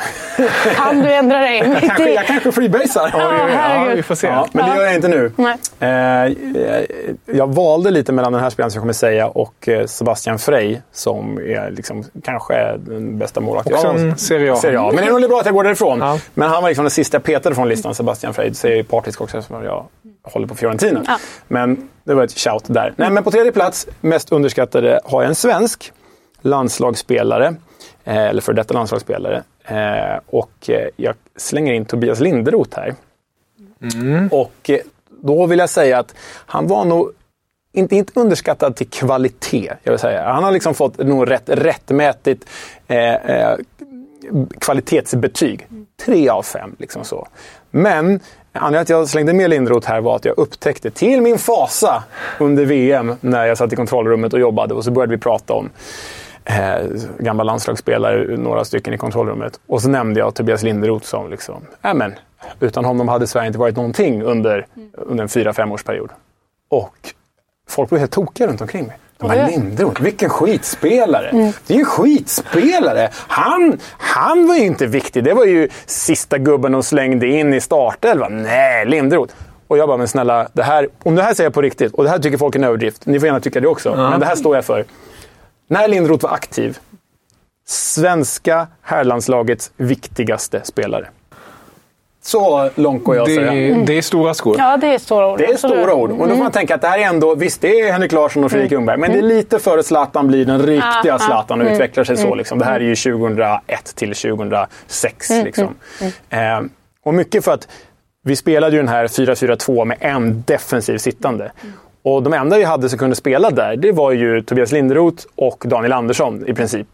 Kan du ändra dig? jag, kanske, jag kanske freebasar. Ja, ja, vi får se. Ja, men det gör jag inte nu. Nej. Eh, jag valde lite mellan den här spelaren som jag kommer säga och eh, Sebastian Frey som är liksom, kanske den bästa målvakten. Också en Serie A. Men det är nog bra att jag går därifrån. Ja. Men han var liksom den sista jag petade från listan, Sebastian Frey. Det är partisk också eftersom jag håller på Fiorentina. Ja. Men det var ett shout där. Nej, men på tredje plats, mest underskattade, har jag en svensk landslagsspelare. Eh, eller för detta landslagsspelare. Eh, och eh, jag slänger in Tobias Linderoth här. Mm. Och då vill jag säga att han var nog inte, inte underskattad till kvalitet. Jag vill säga. Han har liksom fått nog rätt rättmätigt eh, kvalitetsbetyg. Tre av fem. Liksom så. Men Anledningen till att jag slängde med Lindroth här var att jag upptäckte till min fasa under VM när jag satt i kontrollrummet och jobbade och så började vi prata om eh, gamla landslagsspelare, några stycken i kontrollrummet. Och så nämnde jag Tobias Linderoth som liksom, äh men, utan honom hade Sverige inte varit någonting under, under en fyra, femårsperiod. Och folk blev helt tokiga runt omkring mig. De här Linderoth, vilken skitspelare! Mm. Det är ju en skitspelare! Han, han var ju inte viktig. Det var ju sista gubben de slängde in i startelvan. Nej, Linderoth! Och jag bara, men snälla, det här, om det här säger jag på riktigt, och det här tycker folk är en överdrift, ni får gärna tycka det också, mm. men det här står jag för. När Lindroth var aktiv, svenska herrlandslagets viktigaste spelare. Så långt går jag att säga. Mm. Det är stora skor. Ja, det är stora ord. Det är stora ord. Och då får man mm. tänka att det här är ändå, visst det är Henrik Larsson och Fredrik mm. Ljungberg, men det är mm. lite före Zlatan blir den riktiga ah, Zlatan och mm. utvecklar sig så. Liksom. Det här är ju 2001 till 2006. Liksom. Eh, och mycket för att vi spelade ju den här 4-4-2 med en defensiv sittande. Och de enda vi hade som kunde spela där, det var ju Tobias Linderoth och Daniel Andersson i princip.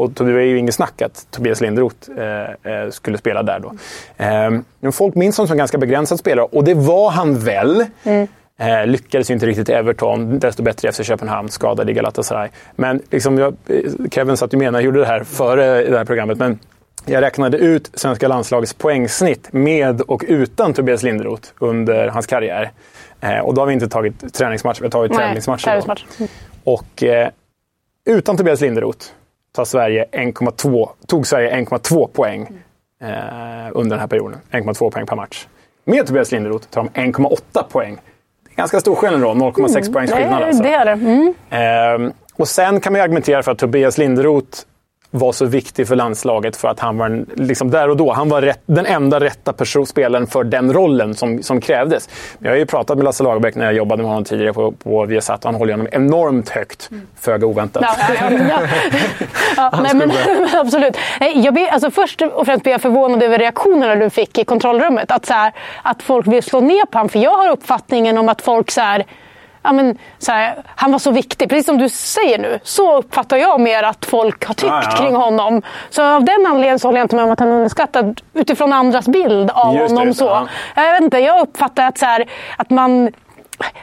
Och det var ju inget snack att Tobias Linderoth eh, eh, skulle spela där då. Eh, folk minns honom som en ganska begränsad spelare och det var han väl. Mm. Eh, lyckades ju inte riktigt i Everton, desto bättre i FC Köpenhamn, skadad i Galatasaray. Men liksom jag, eh, Kevin satt ju med när jag gjorde det här före det här programmet. Men jag räknade ut svenska landslagets poängsnitt med och utan Tobias Linderoth under hans karriär. Eh, och då har vi inte tagit träningsmatcher, vi har tagit Nej, tävlingsmatcher. tävlingsmatcher. Och eh, utan Tobias Linderoth tar Sverige 1,2, tog Sverige 1,2 poäng eh, under den här perioden. 1,2 poäng per match. Med Tobias Linderoth tar de 1,8 poäng. Det är ganska stor skillnad då, 0,6 mm. poängs skillnad. Alltså. Det är det. Mm. Eh, och sen kan man argumentera för att Tobias Linderoth var så viktig för landslaget för att han var en, liksom där och då, han var rätt, den enda rätta person, spelaren för den rollen som, som krävdes. Jag har ju pratat med Lasse Lagerbäck när jag jobbade med honom tidigare på, på Viasat och han håller honom enormt högt. Mm. Föga oväntat. Ja, ja, ja. nej, men, absolut. Jag ber, alltså, först och främst blir jag förvånad över reaktionerna du fick i kontrollrummet. Att, så här, att folk vill slå ner på honom. För jag har uppfattningen om att folk så här, ja, men, så här, han var så viktig. Precis som du säger nu, så uppfattar jag mer att folk har tyckt ah, ja. kring honom. Så av den anledningen så håller jag inte med om att han är underskattad utifrån andras bild av Just honom. Det, så. Ja. Jag, vet inte, jag uppfattar att, så här, att man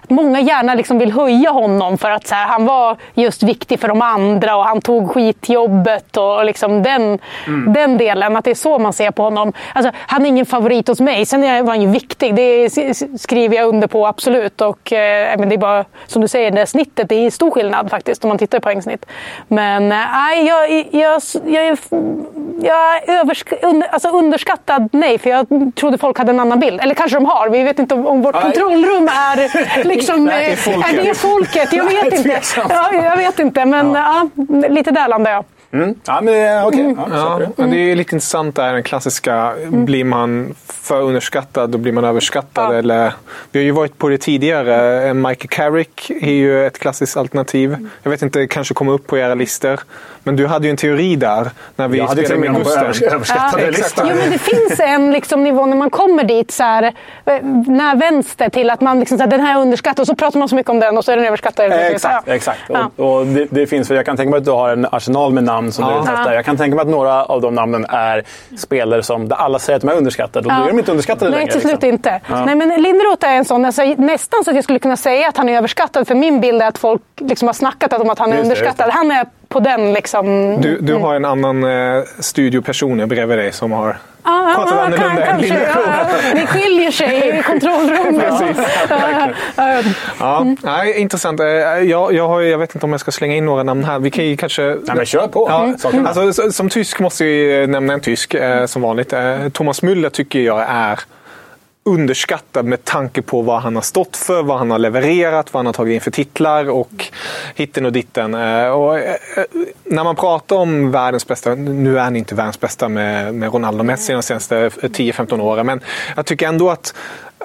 många gärna liksom vill höja honom för att så här, han var just viktig för de andra och han tog skitjobbet och liksom den, mm. den delen. Att det är så man ser på honom. Alltså, han är ingen favorit hos mig. Sen var han ju viktig. Det skriver jag under på absolut. Och, eh, men det är bara som du säger, det snittet det är stor skillnad faktiskt om man tittar på poängsnitt. Men eh, nej, äh, jag, jag, jag, jag, översk under, alltså underskattad, nej. För jag trodde folk hade en annan bild. Eller kanske de har. Vi vet inte om, om vårt nej. kontrollrum är liksom, Nej, det är, folket. är det folket? Jag vet inte. Ja, jag vet inte, men ja. ja lite där landar jag. Mm. Ja, men okej. Okay. Ja, Ja, det är lite intressant där, den klassiska. Blir man för underskattad, då blir man överskattad. Ja. Eller, vi har ju varit på det tidigare. Michael Carrick är ju ett klassiskt alternativ. Jag vet inte, kanske kommer upp på era listor. Men du hade ju en teori där när vi Jag hade till och spelade med Gusten. övers- överskattade Ja, listan. Jo, men det finns en liksom, nivå när man kommer dit, så här, eh, när vänster till att man liksom, så här, den här är underskattad och så pratar man så mycket om den och så är den överskattad. Eh, Exakt. Ja. exakt. Ja. Och, och det, det finns, för jag kan tänka mig att du har en arsenal med namn som Ja. du testar. Jag kan tänka mig att några av de namnen är spelare som där alla säger att de är underskattade. Och då är de inte underskattade Nej, längre. till slut liksom. inte. Nej, men Linderoth är en sån, alltså, nästan så att jag skulle kunna säga att han är överskattad. För min bild är att folk liksom har snackat om att han är Just det, underskattad. Han är på den liksom... Du, du har en annan eh, studioperson bredvid dig som har Ja, pratat ja, annorlunda kan- än ja. Ni skiljer sig i kontrollrummet. Ja, ja, ja. Nej, intressant. Eh, Jag, jag, har, jag vet inte om jag ska slänga in några namn här. Vi kan ju kanske... Nej, men kör på. Ja, Mm. Alltså, som tysk måste jag ju nämna en tysk, eh, som vanligt. Eh, Thomas Müller tycker jag är underskattad med tanke på vad han har stått för, vad han har levererat, vad han har tagit in för titlar och hitten och ditten. Eh, och, eh, eh, när man pratar om världens bästa, nu är han inte världens bästa med, med Ronaldo och Messi de senaste 10-15 åren, men jag tycker ändå att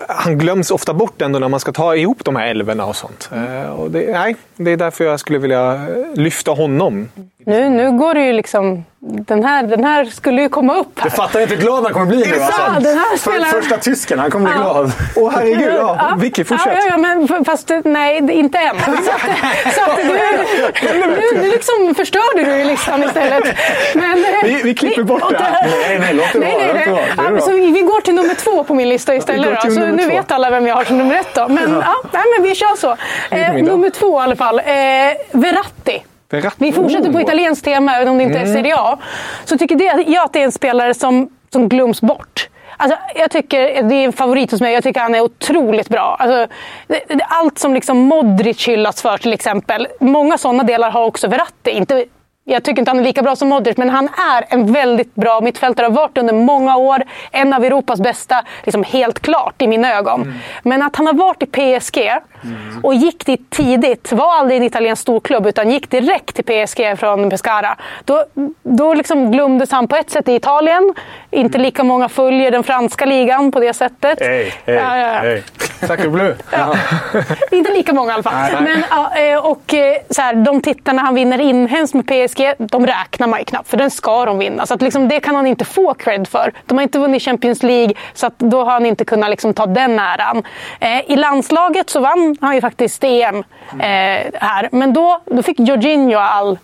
han glöms ofta bort ändå när man ska ta ihop de här älvorna och sånt. Eh, Och det, nej, det är därför jag skulle vilja eh, lyfta honom. Nu, nu går det ju liksom... Den här, den här skulle ju komma upp här. Du fattar inte hur glad han kommer bli nu. Ja, Alltså. den här För, spelaren- första tysken, han kommer bli Ja. glad. Åh herregud, ja. Vicky, fortsätt. Ja, ja, ja, men fast eh, nej, det- inte än. Så att, så att du, nu, nu liksom förstörde du ju listan istället. Men, Vi- vi klipper bort det. Nej, nej, låt det vara, Nej, nej, det. Det Ja, vi, vi går till nummer två på min lista Vi istället. går Då. till Så nummer nu två. vet alla vem jag har som nummer ett. Då. Men, ja. nej, men vi kör så. Eh, nummer två i alla fall. Eh, Verratti. Verratti. Vi fortsätter på Oh. italienskt tema, även om det inte är Serie A. Så tycker det, jag att det är en spelare som, som glöms bort. Alltså, jag tycker, det är en favorit hos mig. Jag tycker han är otroligt bra. Alltså, allt som liksom Modric hyllas för till exempel. Många sådana delar har också Verratti. Inte, jag tycker inte han är lika bra som Modric, men han är en väldigt bra mittfältare. Har varit under många år. En av Europas bästa, liksom helt klart i mina ögon. Men att han har varit i PSG och gick dit tidigt. Var aldrig en italiensk storklubb, utan gick direkt till PSG från Pescara. Då, då liksom glömdes han på ett sätt i Italien. Inte lika många följer den franska ligan på det sättet. Hej, hej, hej. Sacre bleu. Inte lika många i alla fall. Men, ja, eh, och, eh, så här, de tittarna han vinner inhemskt med PSG, de räknar man ju knappt. För den ska de vinna. Så att, liksom, det kan han inte få cred för. De har inte vunnit Champions League, så att, då har han inte kunnat liksom, ta den äran. Eh, I landslaget så vann han ju faktiskt EM eh, här. Men då, då fick Jorginho all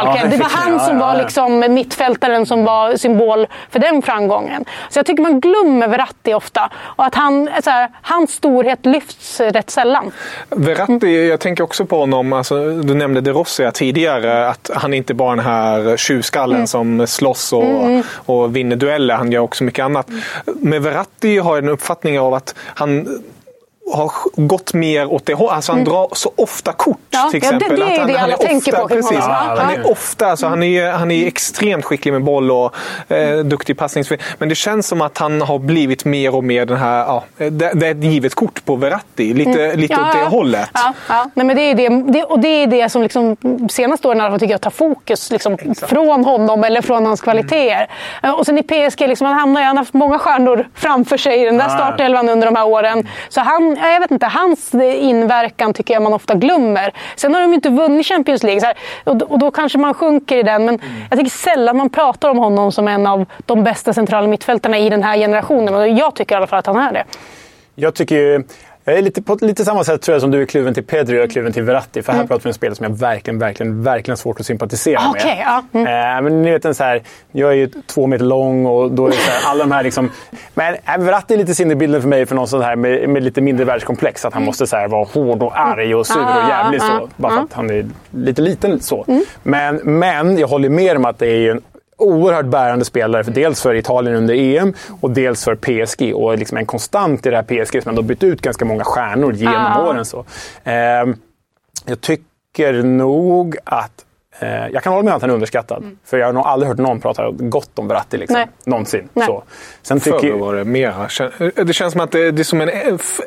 cred. Det var han som var liksom mittfältaren som var symbol för den framgången. Så jag tycker man glömmer Verratti ofta. Och att han, så här, hans storhet lyfts rätt sällan. Verratti, jag tänker också på honom, alltså, du nämnde De Rossi tidigare, att han inte bara är den här tjuvskallen som slåss och, och vinner dueller, han gör också mycket annat. Med Verratti har jag en uppfattning av att han har gått mer åt det hållet. Alltså han drar så ofta kort Ja, till ja, det- exempel. det är han, det han alla är tänker ofta, på kring precis, honom. Han Ja. är ofta, alltså, han, är, han är extremt skicklig med boll och eh, duktig passningsspel. Men det känns som att han har blivit mer och mer den här, ja, det, det är ett givet kort på Verratti. Lite, lite åt det hållet. Ja, ja. Nej, men det är det, det, och det är det som liksom, senaste åren fall tycker jag tar fokus liksom, från honom eller från hans kvaliteter. Eh, Och sen i PSG, liksom, han, hamnar, han har haft många stjärnor framför sig i den där Ja. startelvan under de här åren. Så han, ja, jag vet inte, hans inverkan tycker jag man ofta glömmer. Sen har de ju inte vunnit Champions League här, och, då- och då kanske man sjunker i den. Men jag tycker sällan man pratar om honom som en av de bästa centrala mittfältarna i den här generationen. Och jag tycker i alla fall att han är det. Jag tycker ju... Jag är lite, på lite samma sätt tror jag som du är kluven till Pedri och jag är kluven till Verratti. För här Mm. pratar vi om spelare som jag verkligen, verkligen, verkligen svårt att sympatisera Ah, med. ja. Mm. Eh, men ni vet en så här, jag är ju två meter lång och då är det så här, alla de här liksom... Men äh, Verratti är lite sinnebilden för mig för någon sån här med, med lite mindre världskomplex. Att han måste så här, vara hård och arg och sur och Ah, jävlig ah, så. Bara för ah. att han är lite liten så. Mm. Men, men jag håller med om att det är ju en oerhört bärande spelare. För dels för Italien under EM och dels för PSG. Och liksom en konstant i det här PSG som ändå bytt ut ganska många stjärnor genom Ja. åren. Så. Ehm, jag tycker nog att Eh, jag kan hålla med om att han är underskattad. För jag har nog aldrig hört någon prata gott om Verratti. Liksom. Nej. Någonsin. Nej. Så. Sen tycker Förr var det mera. Det känns som att det det är som en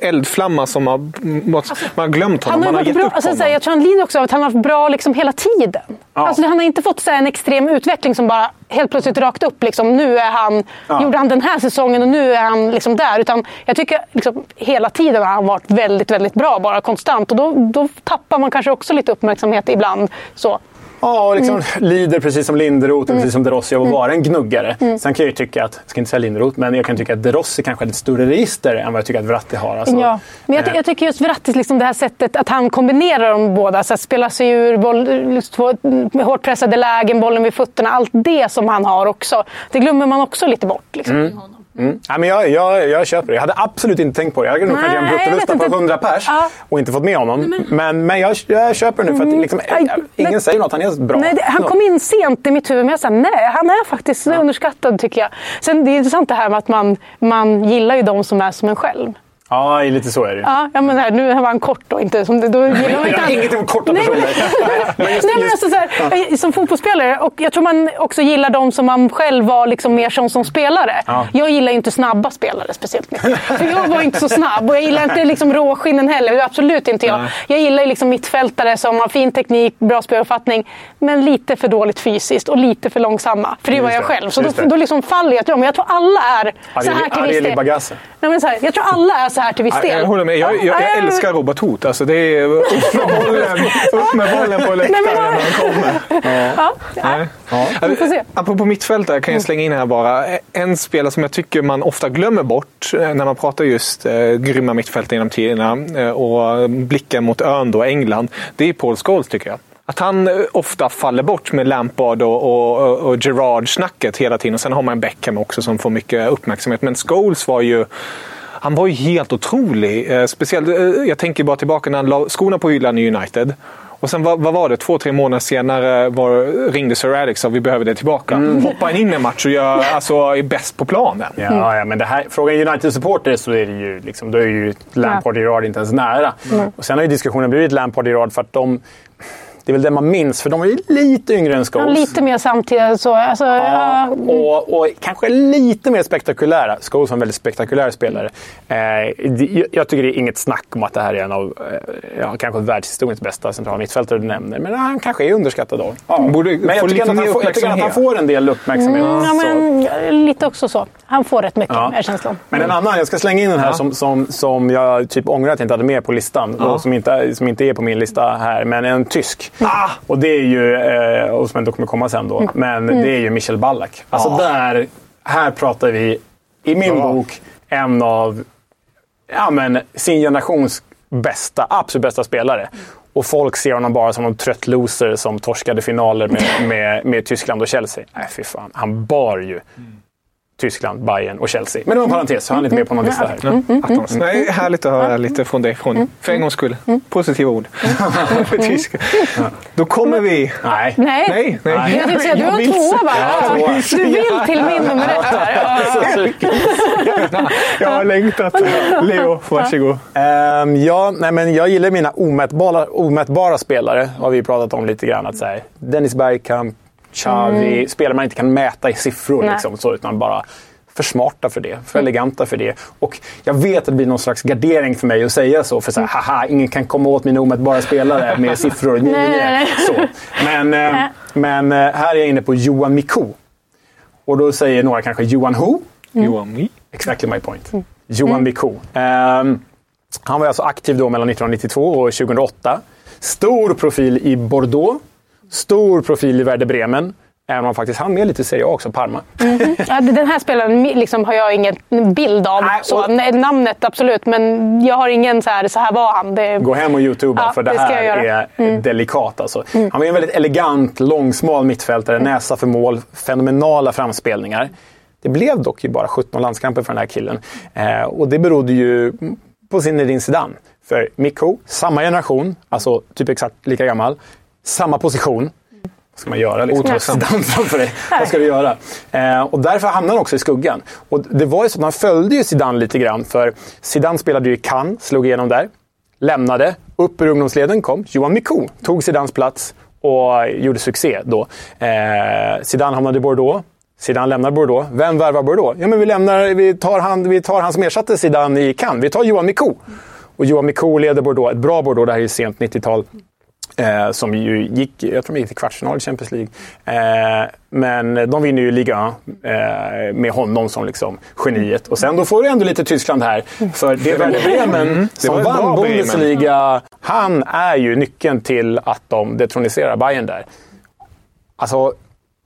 eldflamma som har... Man har glömt honom. Han har Man har varit gett bra, upp alltså, honom. jag tror han lider också av att han har varit bra liksom hela tiden. Alltså, han har inte fått så här, en extrem utveckling som bara helt plötsligt rakt upp. Liksom, nu är han, gjorde han den här säsongen och nu är han liksom där. Utan jag tycker liksom, hela tiden har han varit väldigt, väldigt bra, bara konstant. Och då, då tappar man kanske också lite uppmärksamhet ibland. Så. Ja, och liksom Mm. lider precis som Linderoth och precis som De Rossi av att vara en gnuggare. Mm. Sen kan jag ju tycka att, jag ska inte säga Linderoth, men jag kan tycka att De Rossi kanske är ett större register än vad jag tycker att Verratti har. Alltså, Ja, men jag, ty- eh, jag tycker just Verratti, liksom det här sättet att han kombinerar dem båda. Så att spela sig ur, boll, få, med hårt pressade lägen, bollen vid fötterna. Allt det som han har också. Det glömmer man också lite bort. Liksom, honom. Mm. Ja, men jag, jag, jag köper det. Jag hade absolut inte tänkt på det. Jag hade nog göra en Nej, vet på inte. 100 pers Ja. och inte fått med honom. Men, men jag, jag köper det nu för att liksom, Aj, ingen men- säger något. Han är bra. Nej, det, han kom in sent i mitt huvud, men jag sa nej, han är faktiskt underskattad tycker jag. Sen det är intressant det här med att man, man gillar ju de som är som en själv. Ja, lite så är det. Ja, ja men här, nu var han kort då, inte som då inte ingenting om korta Nej, personer. Men just- Nej, men alltså, så här, eh, Som fotbollsspelare, och jag tror man också gillar de som man själv var liksom mer som, som spelare. Jag gillar ju inte snabba spelare speciellt mycket. För jag var inte så snabb och jag gillar inte liksom råskinnen heller. Absolut inte jag. Jag gillar ju liksom mittfältare som har fin teknik, bra speluppfattning, men lite för dåligt fysiskt och lite för långsamma. För det var jag själv. Så då, det. då liksom faller jag till dem. Jag tror alla är så här till viss del. Nej, jag tror alla är så här till viss del. Jag håller med. Jag, jag, jag Ja, älskar Robert Hoth. Alltså, det är upp med bollen, upp med bollen på läktaren när han kommer. Ja, ja. Ja. Vi får se. Apropå mittfältare kan jag slänga in här bara. En spelare som jag tycker man ofta glömmer bort eh, när man pratar just eh, grymma mittfältare genom tiderna eh, och blicken mot ön då, England. Det är Paul Scholes tycker jag. Att han eh, ofta faller bort med Lampard och, och, och Gerard-snacket hela tiden. Och sen har man Beckham också som får mycket uppmärksamhet. Men Scholes var ju han var ju helt otrolig. Eh, speciellt, eh, jag tänker bara tillbaka när han la skorna på hyllan i United. Och sen vad, vad var det? Två, tre månader senare var, ringde Sir Alex och vi behöver det tillbaka. Hoppar han in i en match och gör, alltså, är bäst på planen. Ja, ja, men det här, frågar en United-supporter så är det ju, liksom, då är ju Lampard Gerard inte ens nära. Och sen har ju diskussionen blivit Lampard Gerard för att de... Det är väl det man minns, för de är ju lite yngre än Ja, Scholes. lite mer samtidigt. Så, alltså, Ja, ja, och, och kanske lite mer spektakulära. Scholes var en väldigt spektakulär spelare. Eh, det- jag tycker det är inget snack om att det här är en av eh, ja, kanske världshistoriens bästa centrala mittfältare du nämner. Men han kanske är underskattad då. Ja. Borde men jag få tycker, får, jag tycker att han får en del uppmärksamhet. ja, Så- men, lite också så. Han får rätt mycket, Ja. är känslan. Men en annan, jag ska slänga in den här som, som, som jag typ ångrar att jag inte hade med på listan. Och som, inte, som inte är på min lista här, men en tysk. Ah! Och det är ju, eh, och som ändå kommer komma sen då, men det är ju Michel Ballack. Alltså där, här pratar vi, i min bok, en av ja, men, sin generations bästa, absolut bästa spelare. Och folk ser honom bara som en trött loser som torskade finaler med, med, med Tyskland och Chelsea. Nej, fy fan. Han bar ju Tyskland, Bayern och Chelsea. Men det var en parentes, så han är inte med på någon lista här. Attans. Nej, härligt att höra lite från dig. Från, för en gångs skull. Positiva ord. för tyska. Då kommer vi... Nej. Nej. Nej, nej. Jag säga, du har? Ja, tvåa. Du vill till min nummer ett här. Ja. Jag har längtat. Leo, varsågod. Ehm, ja, nej, men jag gillar mina omätbara, omätbara spelare. har vi pratat om lite grann. Att, så här, Dennis Bergkamp, Xavi. Spelare man inte kan mäta i siffror. Nej. Liksom, så, utan bara för smarta för det, för eleganta för det. Och jag vet att det blir någon slags gardering för mig att säga så. För så här, haha, ingen kan komma åt mina omätbara spelare med siffror. Nej, nej, nej. Så. Men, eh, men eh, här är jag inne på Johan Mikou. Och då säger några kanske Johan Who? Johan Mi. Exactly my point. Johan Mikou. Ehm, han var alltså aktiv då mellan 1992 och 2008. Stor profil i Bordeaux. Stor profil i Werder Bremen. Även om han faktiskt hann med lite Serie A också, Parma. Ja, den här spelaren liksom, har jag ingen bild av. Nej, så, och- namnet absolut, men jag har ingen så här, så här var han. Det, Gå hem och youtuba, Ja, för det det här är delikat. Alltså. Han var en väldigt elegant, långsmal mittfältare, näsa för mål, fenomenala framspelningar. Det blev dock ju bara 17 landskamper för den här killen. Eh, och det berodde ju på Zinedine Zidane. För Mikko, samma generation, alltså typ exakt lika gammal, samma position. Vad ska man göra? Liksom? Otacksamt. Zidane framför dig. Vad ska du göra? Eh, och därför hamnade han också i skuggan. Och det var ju så att man följde ju Zidane lite grann. För Zidane spelade ju i Cannes, slog igenom där. Lämnade. Upp ur ungdomsleden kom Johan Mikou. Tog Zidanes plats. och gjorde succé då. Eh, Zidane hamnade i Bordeaux. Zidane lämnar Bordeaux. Vem värvar Bordeaux? Ja, men vi, lämnar, vi, tar han, vi tar han som ersatte Zidane i Cannes. Vi tar Johan Mikou. Och Johan Mikou leder Bordeaux. Ett bra Bordeaux, det här är ju sent 90-tal. Eh, som ju gick, jag tror de gick till kvartsfinal i Champions League. Eh, men de vinner ju Liga eh, med honom som liksom geniet. Och sen då får du ändå lite Tyskland här. För det är Werder Bremen Mm, som vann. Bundesliga. Han är ju nyckeln till att de detroniserar Bayern där. Alltså,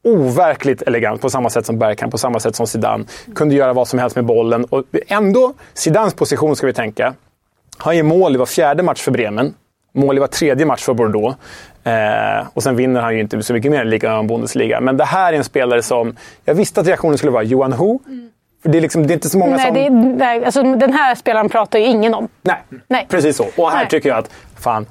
overkligt elegant på samma sätt som Bergkamp, på samma sätt som Zidane. Kunde göra vad som helst med bollen. Och ändå, Zidanes position ska vi tänka. Han gör mål i var fjärde match för Bremen. Mål i var tredje match för Bordeaux. Eh, och sen vinner han ju inte så mycket mer än Liga och Bundesliga. Men det här är en spelare som... Jag visste att reaktionen skulle vara Johan Ho. För det, är liksom, det är inte så många Nej, som... det, nej, alltså, den här spelaren pratar ju ingen om. Nej, Nej. precis så. Och här Nej. tycker jag att, fan,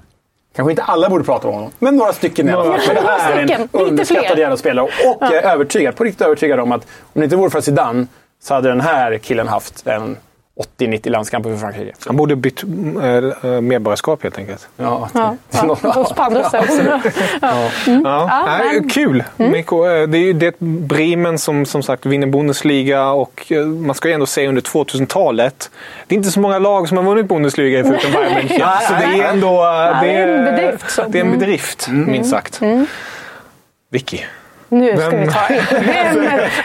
kanske inte alla borde prata om honom, men några stycken i alla fall. För det här är en underskattad jävla spelare. Och jag är övertygad, på riktigt övertygad om att om det inte vore för Zidane så hade den här killen haft en 80-90 landskamper för Frankrike. Han borde bytt äh, medborgarskap helt enkelt. Ja, Ja, ja, hos ställen. Ja. Ja, nej, men- Kul! Mikko, eh, det är ju det Bremen som som sagt vinner Bundesliga och eh, man ska ju ändå säga under 2000-talet. Det är inte så många lag som har vunnit Bundesliga förutom Bayern München. Så det är ändå... eh, Ja, det är en bedrift, så. Det är en bedrift, minst sagt. Vicky. Nu ska Vem- vi ta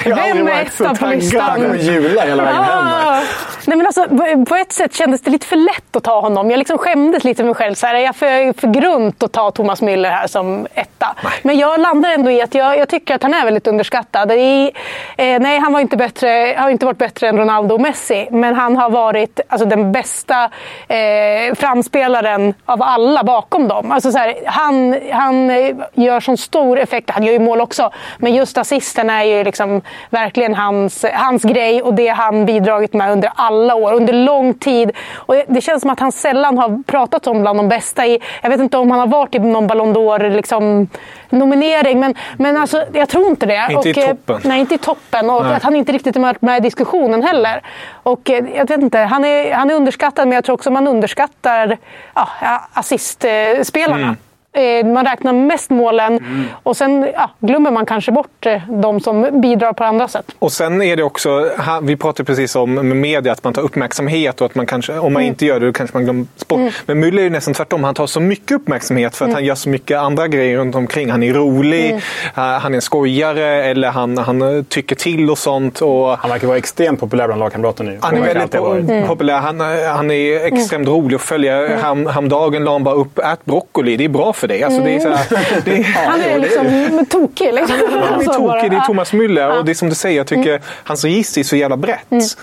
Vem, vem är etta på listan? Han jula hela vägen. Ah. Nej, men alltså, på- ett sätt kändes det lite för lätt att ta honom. Jag liksom skämdes lite för mig själv. Så här, är jag för, för grunt att ta Thomas Müller här som etta? Men jag landar ändå i att jag, jag tycker att han är väldigt underskattad. I, eh, nej, han var inte bättre, har inte varit bättre än Ronaldo och Messi. Men han har varit alltså, den bästa eh, framspelaren av alla bakom dem. Alltså, så här, han, han eh, gör sån stor effekt. Han gör ju mål också. Men just assisten är ju liksom verkligen hans, hans grej och det han bidragit med under alla år, under lång tid. Och det känns som att han sällan har pratat om bland de bästa. I, jag vet inte om han har varit i någon Ballon d'Or liksom, nominering, men, men alltså, jag tror inte det. Inte i och, eh, toppen. Nej, inte i toppen. Och Nej. att han inte riktigt varit med i diskussionen heller. Och eh, jag vet inte, han är, han är underskattad, men jag tror också man underskattar ja, assistspelarna. Mm. Eh, Man räknar mest målen och sen ja, glömmer man kanske bort eh, de som bidrar på andra sätt. Och sen är det också, vi pratade precis om med media, att man tar uppmärksamhet och att man kanske, om man inte gör det, då kanske man glömmer bort. Men Müller är ju nästan tvärtom. Han tar så mycket uppmärksamhet för att han gör så mycket andra grejer runt omkring. Han är rolig, eh, han är en skojare eller han, han eh, tycker till och sånt. Och Han verkar vara extremt populär bland lagkamrater nu. han är väldigt varit. populär. Han, han är extremt rolig att följa. Ham, hamdagen la han bara upp ät broccoli. Det är bra för dig. Alltså, det är så här, det är, Han är liksom tokig. Liksom. Han är Alltså, tokig, det är. Thomas Müller. Och det är som du säger, jag tycker hans register är så jävla brett.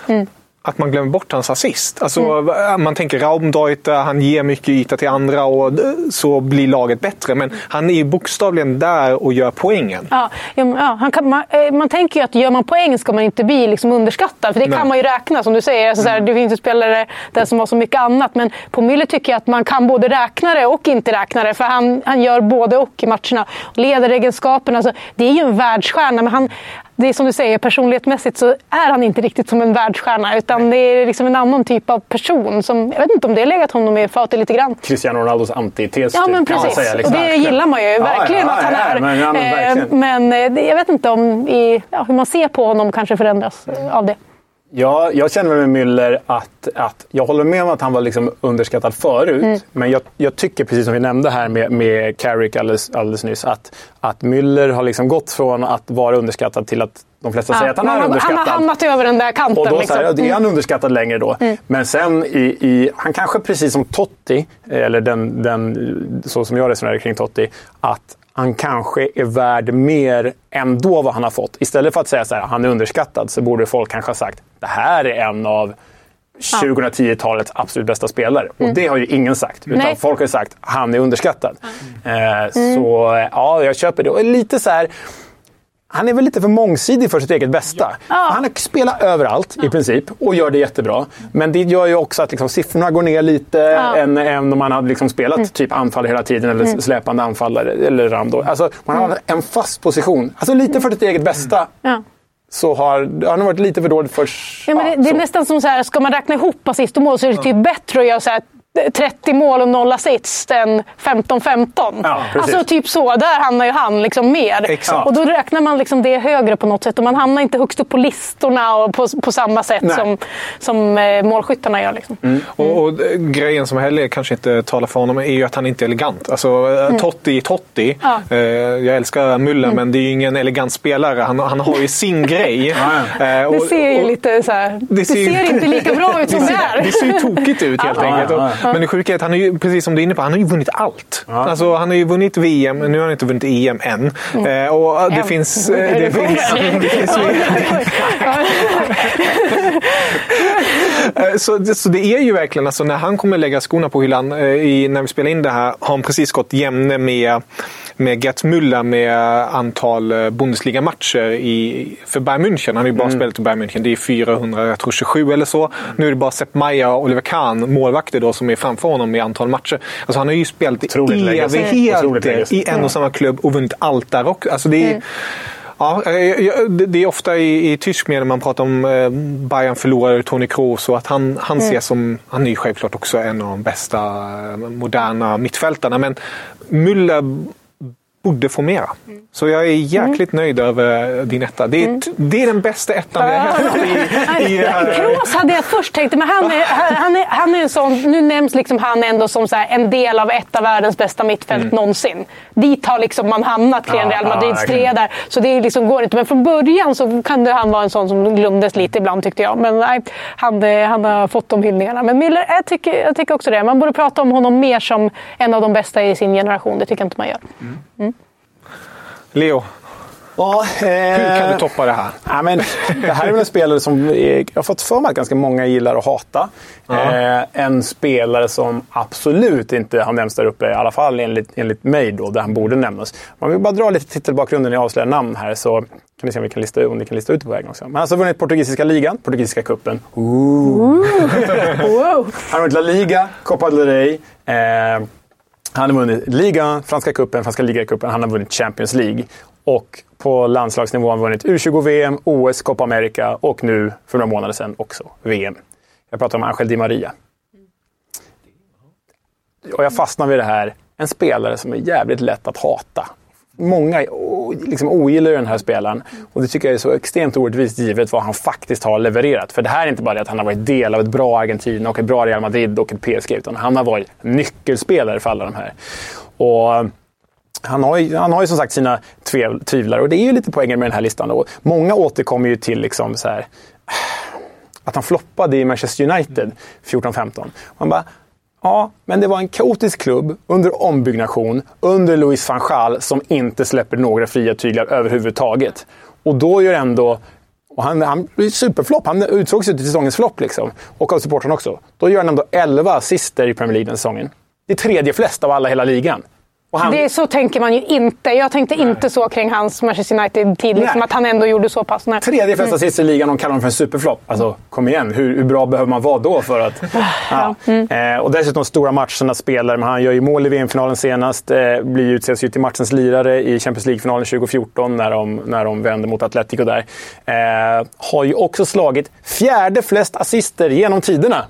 Att man glömmer bort hans assist. Alltså, Man tänker Raumdeuter, han ger mycket yta till andra och eh, så blir laget bättre. Men han är ju bokstavligen där och gör poängen. Ja, ja, han kan, man, eh, man tänker ju att gör man poäng ska man inte bli liksom underskattad. För det Nej. kan man ju räkna som du säger. Alltså, så här, det finns ju spelare där som har så mycket annat. Men på Müller tycker jag att man kan både räkna det och inte räkna det. För han, han gör både och i matcherna. Ledaregenskapen, alltså, det är ju en världsstjärna. Men han, det är som du säger, personlighetsmässigt så är han inte riktigt som en världsstjärna. Utan det är liksom en annan typ av person. Som, jag vet inte om det har legat honom i fatet lite grann. Cristiano Ronaldos antites, Ja, typ, men precis. säga. liksom. Och det gillar man ju Ja, verkligen ja, att han ja, är. men- ja, men Eh, men eh, jag vet inte om i, ja, hur man ser på honom kanske förändras eh, av det. Ja, jag känner med Müller att, att jag håller med om att han var liksom underskattad förut. Mm. Men jag, jag tycker, precis som vi nämnde här med, med Carrick alldeles, alldeles nyss, att, att Müller har liksom gått från att vara underskattad till att de flesta säger att han han, är har- han underskattad. har hamnat över den där kanten. Och då liksom. så här, ja, är Mm. han underskattad längre då. Men sen i, i, han kanske precis som Totti, eller den, den, så som jag resonerar kring Totti, att han kanske är värd mer än då vad han har fått. Istället för att säga så här, han är underskattad, så borde folk kanske ha sagt det här är en av 2010-talets absolut bästa spelare. Och det har ju ingen sagt. Utan Nej. folk har sagt han är underskattad. Eh, Så ja, jag köper det. Och lite så här... Han är väl lite för mångsidig för sitt eget bästa. Han spelar överallt i princip och gör det jättebra. Men det gör ju också att liksom, siffrorna går ner lite än, än om man hade liksom spelat typ anfall hela tiden eller släpande anfallare. Eller Ramdo. Alltså, man har en fast position. Alltså lite för sitt eget bästa. Ja. Så har han har varit lite för dålig för... Ja, men det, det är så. nästan som så här, ska man räkna ihop assist och mål så är det typ bättre att göra så här 30 mål och noll assist än 15-15. Ja, alltså typ så. Där hamnar ju han liksom mer. Exakt. Och då räknar man liksom det högre på något sätt. Och man hamnar inte högst upp på listorna och på, på samma sätt Nej. som, som eh, målskyttarna gör. Liksom. Och, och eh, grejen som heller kanske inte talar för honom är ju att han inte är elegant. Alltså, mm. Totti är Totti. Ja. Eh, jag älskar Müller, men det är ju ingen elegant spelare. Han, han har ju sin grej. Eh, Det och- ser ju och- lite så här, det ser ju- ser inte lika bra ut som det ser, är. det ser ju tokigt ut helt Ja, enkelt. Ja, Men det sjuka är att han ju, precis som du är inne på, han har ju vunnit allt. Alltså, han har ju vunnit VM, men nu har han inte vunnit EM än. Eh, och det Än. finns... eh, Är Det det finns, det finns Eh, så, det- så det är ju verkligen, alltså, när han kommer lägga skorna på hyllan eh, i, när vi spelar in det här, har han precis gått jämne med med Gerd Müller med antal eh, Bundesliga-matcher i, för Bayern München. Han har ju bara spelat i Bayern München. Det är 400, jag tror 27 eller så. Nu är det bara Sepp Maier och Oliver Kahn, målvakter då, som är framför honom i antal matcher. Alltså han har ju spelat i evigheter i en och samma klubb och vunnit allt där också. Alltså det är, Ja, eh, jag- det är ofta i, i tysk media man pratar om eh, Bayern förlorade Toni Kroos och att han, han ses som, han är ju självklart också en av de bästa eh, moderna mittfältarna. Men Müller borde få mera. Så jag är jäkligt nöjd över din etta. Det är, t- det är den bästa ettan vi har haft i, i, eh, Kroos hade jag först tänkt, men han är, han är, han är en sån, nu nämns liksom han ändå som så här en del av ett av världens bästa mittfält någonsin. Dit har liksom man hamnat kring Ja, Real ja, Madrids verkligen. tre där. Så det liksom går inte. Men från början så kunde han vara en sån som glömdes lite ibland tyckte jag. Men nej, han, eh, han har fått de hyllningarna. Men Müller, jag tycker, jag tycker också det. Man borde prata om honom mer som en av de bästa i sin generation. Det tycker jag inte man gör. Leo, Ja, hur kan du toppa det här? Ja, men, det här är väl en spelare som jag har fått för mig att ganska många gillar att hata. Eh, en spelare som absolut inte har nämnts där uppe, i alla fall enligt, enligt mig, då, där han borde nämnas. Om vi bara drar lite titelbakgrunden när jag avslöjar namn här så kan ni se om, vi kan lista, om ni kan lista ut det på vägen också. Men han har alltså vunnit portugisiska ligan, portugisiska cupen. Wow. Han har vunnit La Liga, Copa del Rey. Eh, han har vunnit ligan, franska cupen, franska ligacupen. Han har vunnit Champions League. Och på landslagsnivå har han vunnit U20-VM, OS, Copa America och nu, för några månader sedan, också VM. Jag pratar om Angel Di Maria. Och jag fastnar vid det här. En spelare som är jävligt lätt att hata. Många liksom ogillar ju den här spelaren. Och det tycker jag är så extremt orättvist givet vad han faktiskt har levererat. För det här är inte bara det att han har varit del av ett bra Argentina och ett bra Real Madrid och ett PSG. Utan han har varit nyckelspelare för alla de här. Och eh, han har, ju, han har ju som sagt sina tvivlar tvivlare och det är ju lite poängen med den här listan. Då. många återkommer ju till liksom så här, att han floppade i Manchester United 14-15. Man bara, ja, men det var en kaotisk klubb under ombyggnation under Louis van Gaal som inte släpper några fria tyglar överhuvudtaget. Och då gör ändå och han, han blir superflopp. Han utsågs ju till säsongens flopp liksom. Och av supportrarna också. Då gör han ändå 11 assister i Premier League den säsongen. Det är tredje flest av alla i hela ligan. Han, Det, så tänker man ju inte. Jag tänkte inte så kring hans Manchester United-tid. Liksom, Nej. att han ändå gjorde så pass. Nej. Tredje flesta assist i ligan och kallar honom för en superflopp. Alltså, kom igen. Hur, hur bra behöver man vara då för att... Ja. Eh, och dessutom stora matcherna spelare. Men han gör ju mål i VM-finalen senast. Eh, blir utses ju till matchens lirare i Champions League-finalen 2014 när de, när de vände mot Atletico där. Eh, har ju också slagit fjärde flest assister genom tiderna.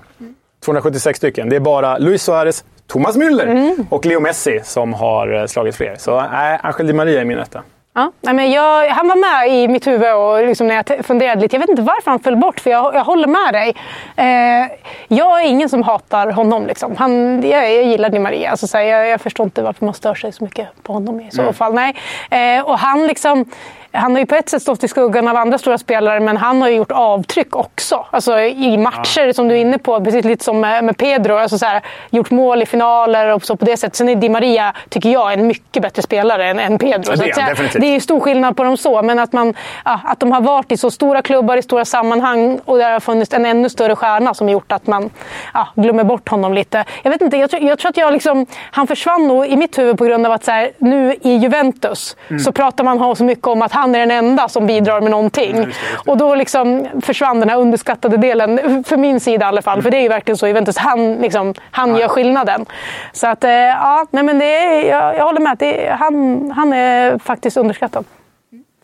276 stycken. Det är bara Luis Suarez, Thomas Müller och Leo Messi som har eh, slagit fler. Så äh, Angel Di Maria är min etta. Ja, nej, men jag, han var med i mitt huvud och liksom när jag funderade lite. Jag vet inte varför han föll bort, för jag, jag håller med dig. Eh, jag är ingen som hatar honom. Liksom. Han, jag, jag gillar Di Maria. Alltså, så här, jag, jag förstår inte varför man stör sig så mycket på honom i så fall. Nej. Eh, och han liksom... Han har ju på ett sätt stått i skuggan av andra stora spelare, men han har ju gjort avtryck också. Alltså i matcher, som du är inne på, precis lite som med, Pedro. Alltså så här, gjort mål i finaler och så på det sättet. Sen är Di Maria, tycker jag, en mycket bättre spelare än, än Pedro. Ja, det Så är att han säga, definitivt. det är ju stor skillnad på dem så, men att, man, ja, att de har varit i så stora klubbar i stora sammanhang och där har funnits en ännu större stjärna som gjort att man ja, glömmer bort honom lite. Jag vet inte, jag tror, jag tror att jag liksom, han försvann nog i mitt huvud på grund av att så här, nu i Juventus så pratar man så mycket om att han är den enda som bidrar med någonting. Och då liksom försvann den här underskattade delen, för min sida i alla fall. För det är ju verkligen så Juventus, han, liksom, han gör skillnaden. Så att, eh, ja, nej, men det är, jag, jag håller med. Det är, han, han är faktiskt underskattad.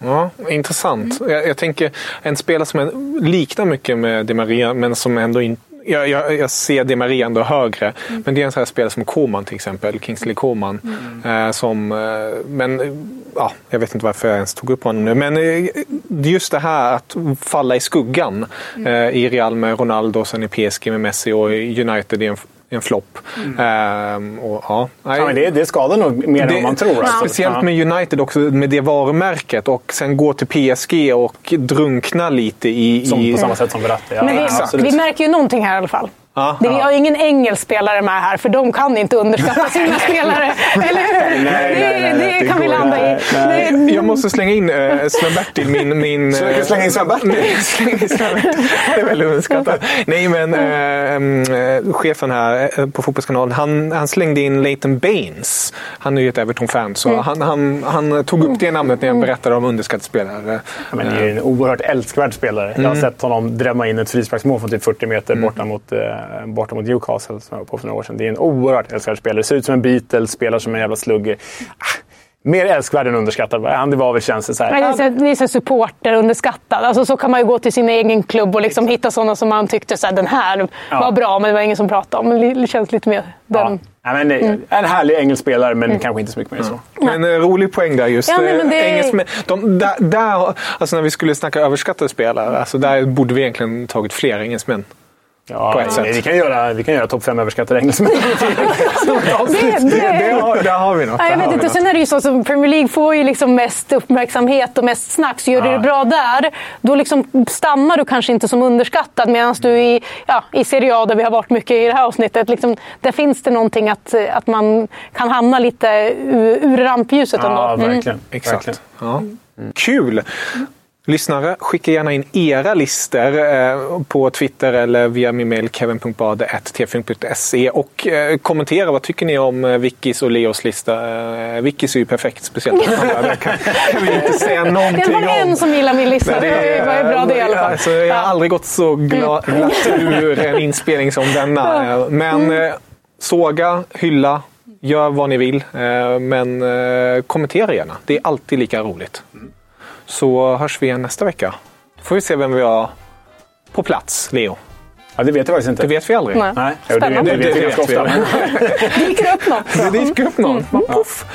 Ja, intressant. Jag, jag tänker en spelare som liknar mycket med Di Maria, men som ändå in, jag, jag, jag ser Di Maria ändå högre. Men det är en sån här spelare som Koman till exempel. Kingsley Koman. Eh, som, eh, men ja, jag vet inte varför jag ens tog upp honom nu. Men eh, just det här att falla i skuggan eh, i Real med Ronaldo, sen i PSG med Messi och United i en, en flopp. Ehm, och, ja, Ja, men det, det skadar nog mer än vad man tror. Alltså. Speciellt med United också, med det varumärket. Och sen gå till PSG och drunkna lite i... Som, i på samma sätt som Verratti. Ja, Men vi, vi märker ju någonting här i alla fall. Ja. Det, vi har ingen engelsk spelare med här, för de kan inte underskatta sina spelare. Eller hur? Nej, det, nej, nej, det, det kan vi landa i. nej, Jag måste slänga in äh, Sven-Bertil, min... min Så du kan eh, slänga in Sven-Bertil? In. Det är väldigt underskattat. Nej, men äh, äh, chefen här äh, på Fotbollskanalen, han, han slängde in Leighton Baines. Han är ju ett Everton-fan, så han, han, han tog upp det namnet när jag berättade om underskattade spelare. Ja, Men det är ju en oerhört älskvärd spelare. Jag har sett honom drämma in ett frisparksmål från typ 40 meter borta, mot, eh, borta mot Newcastle som jag var på för några år sedan. Det är en oerhört älskvärd spelare. Ser ut som en Beatles, spelar som en jävla slugger. Ah, mer älskvärd än underskattad. Var väl känns det så här. Nej, det är så- det är så supporter underskattad. Alltså, så kan man ju gå till sin egen klubb och liksom hitta sådana som man tyckte så här, den här Ja. var bra, men det var ingen som pratade om. Men Det känns lite mer Ja. den... Ja, men, det- En härlig engelsk spelare, men kanske inte så mycket mer så. Men eh, rolig poäng där just. Ja, nej, men det- eh, engelsmän, de, där, där, alltså när vi skulle snacka överskattade spelare, alltså där borde vi egentligen tagit fler engelsmän. Ja, På ett sätt. nej, vi kan göra, vi kan göra topp fem överskattade engelsmän. Det, det, Det har, där har vi något. Ja, jag vet inte. Sen är det ju så att Premier League får ju liksom mest uppmärksamhet och mest snack. Så gör du Ja. det bra där, då liksom stannar du kanske inte som underskattad. Medan du i, ja, i Serie A, där vi har varit mycket i det här avsnittet, liksom, där finns det någonting att, att man kan hamna lite ur, ur rampljuset ändå. ja, Mm. verkligen. Exakt. verkligen. Ja. Kul! Lyssnare, skicka gärna in era listor eh, på Twitter eller via min mail kevin.bade.tfunk.se och eh, kommentera vad tycker ni om eh, Vickis och Leos lista. Vickis är ju perfekt, speciellt de andra. Där kan, kan vi inte säga Det någonting är bara en om. som gillar min lista. Det var ju bra det i alla fall. Alltså, jag har aldrig gått så gla- glatt ur en inspelning som denna. Men eh, såga, hylla, gör vad ni vill. Men kommentera gärna. Det är alltid lika roligt. Så hörs vi igen nästa vecka. Då får vi se vem vi har på plats, Leo. Ja, det vet jag faktiskt inte. Det vet vi aldrig. Nej. Nej, jo, det vet, Spännande. det vet vi Det ganska ofta. dyker upp något. Det dyker upp någon. Puff.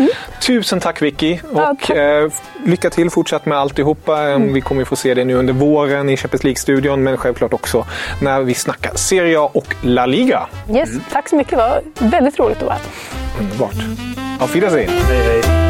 Tusen tack Vicky. Ja, Och tack. eh, lycka till fortsatt med alltihopa. Eh, Vi kommer ju få se det nu under våren i Champions League-studion. Men självklart också när vi snackar Serie A och La Liga. Yes, tack så mycket. Det var väldigt roligt att vara här. Underbart. Auf Wiedersehen. Hej, hej. Ja.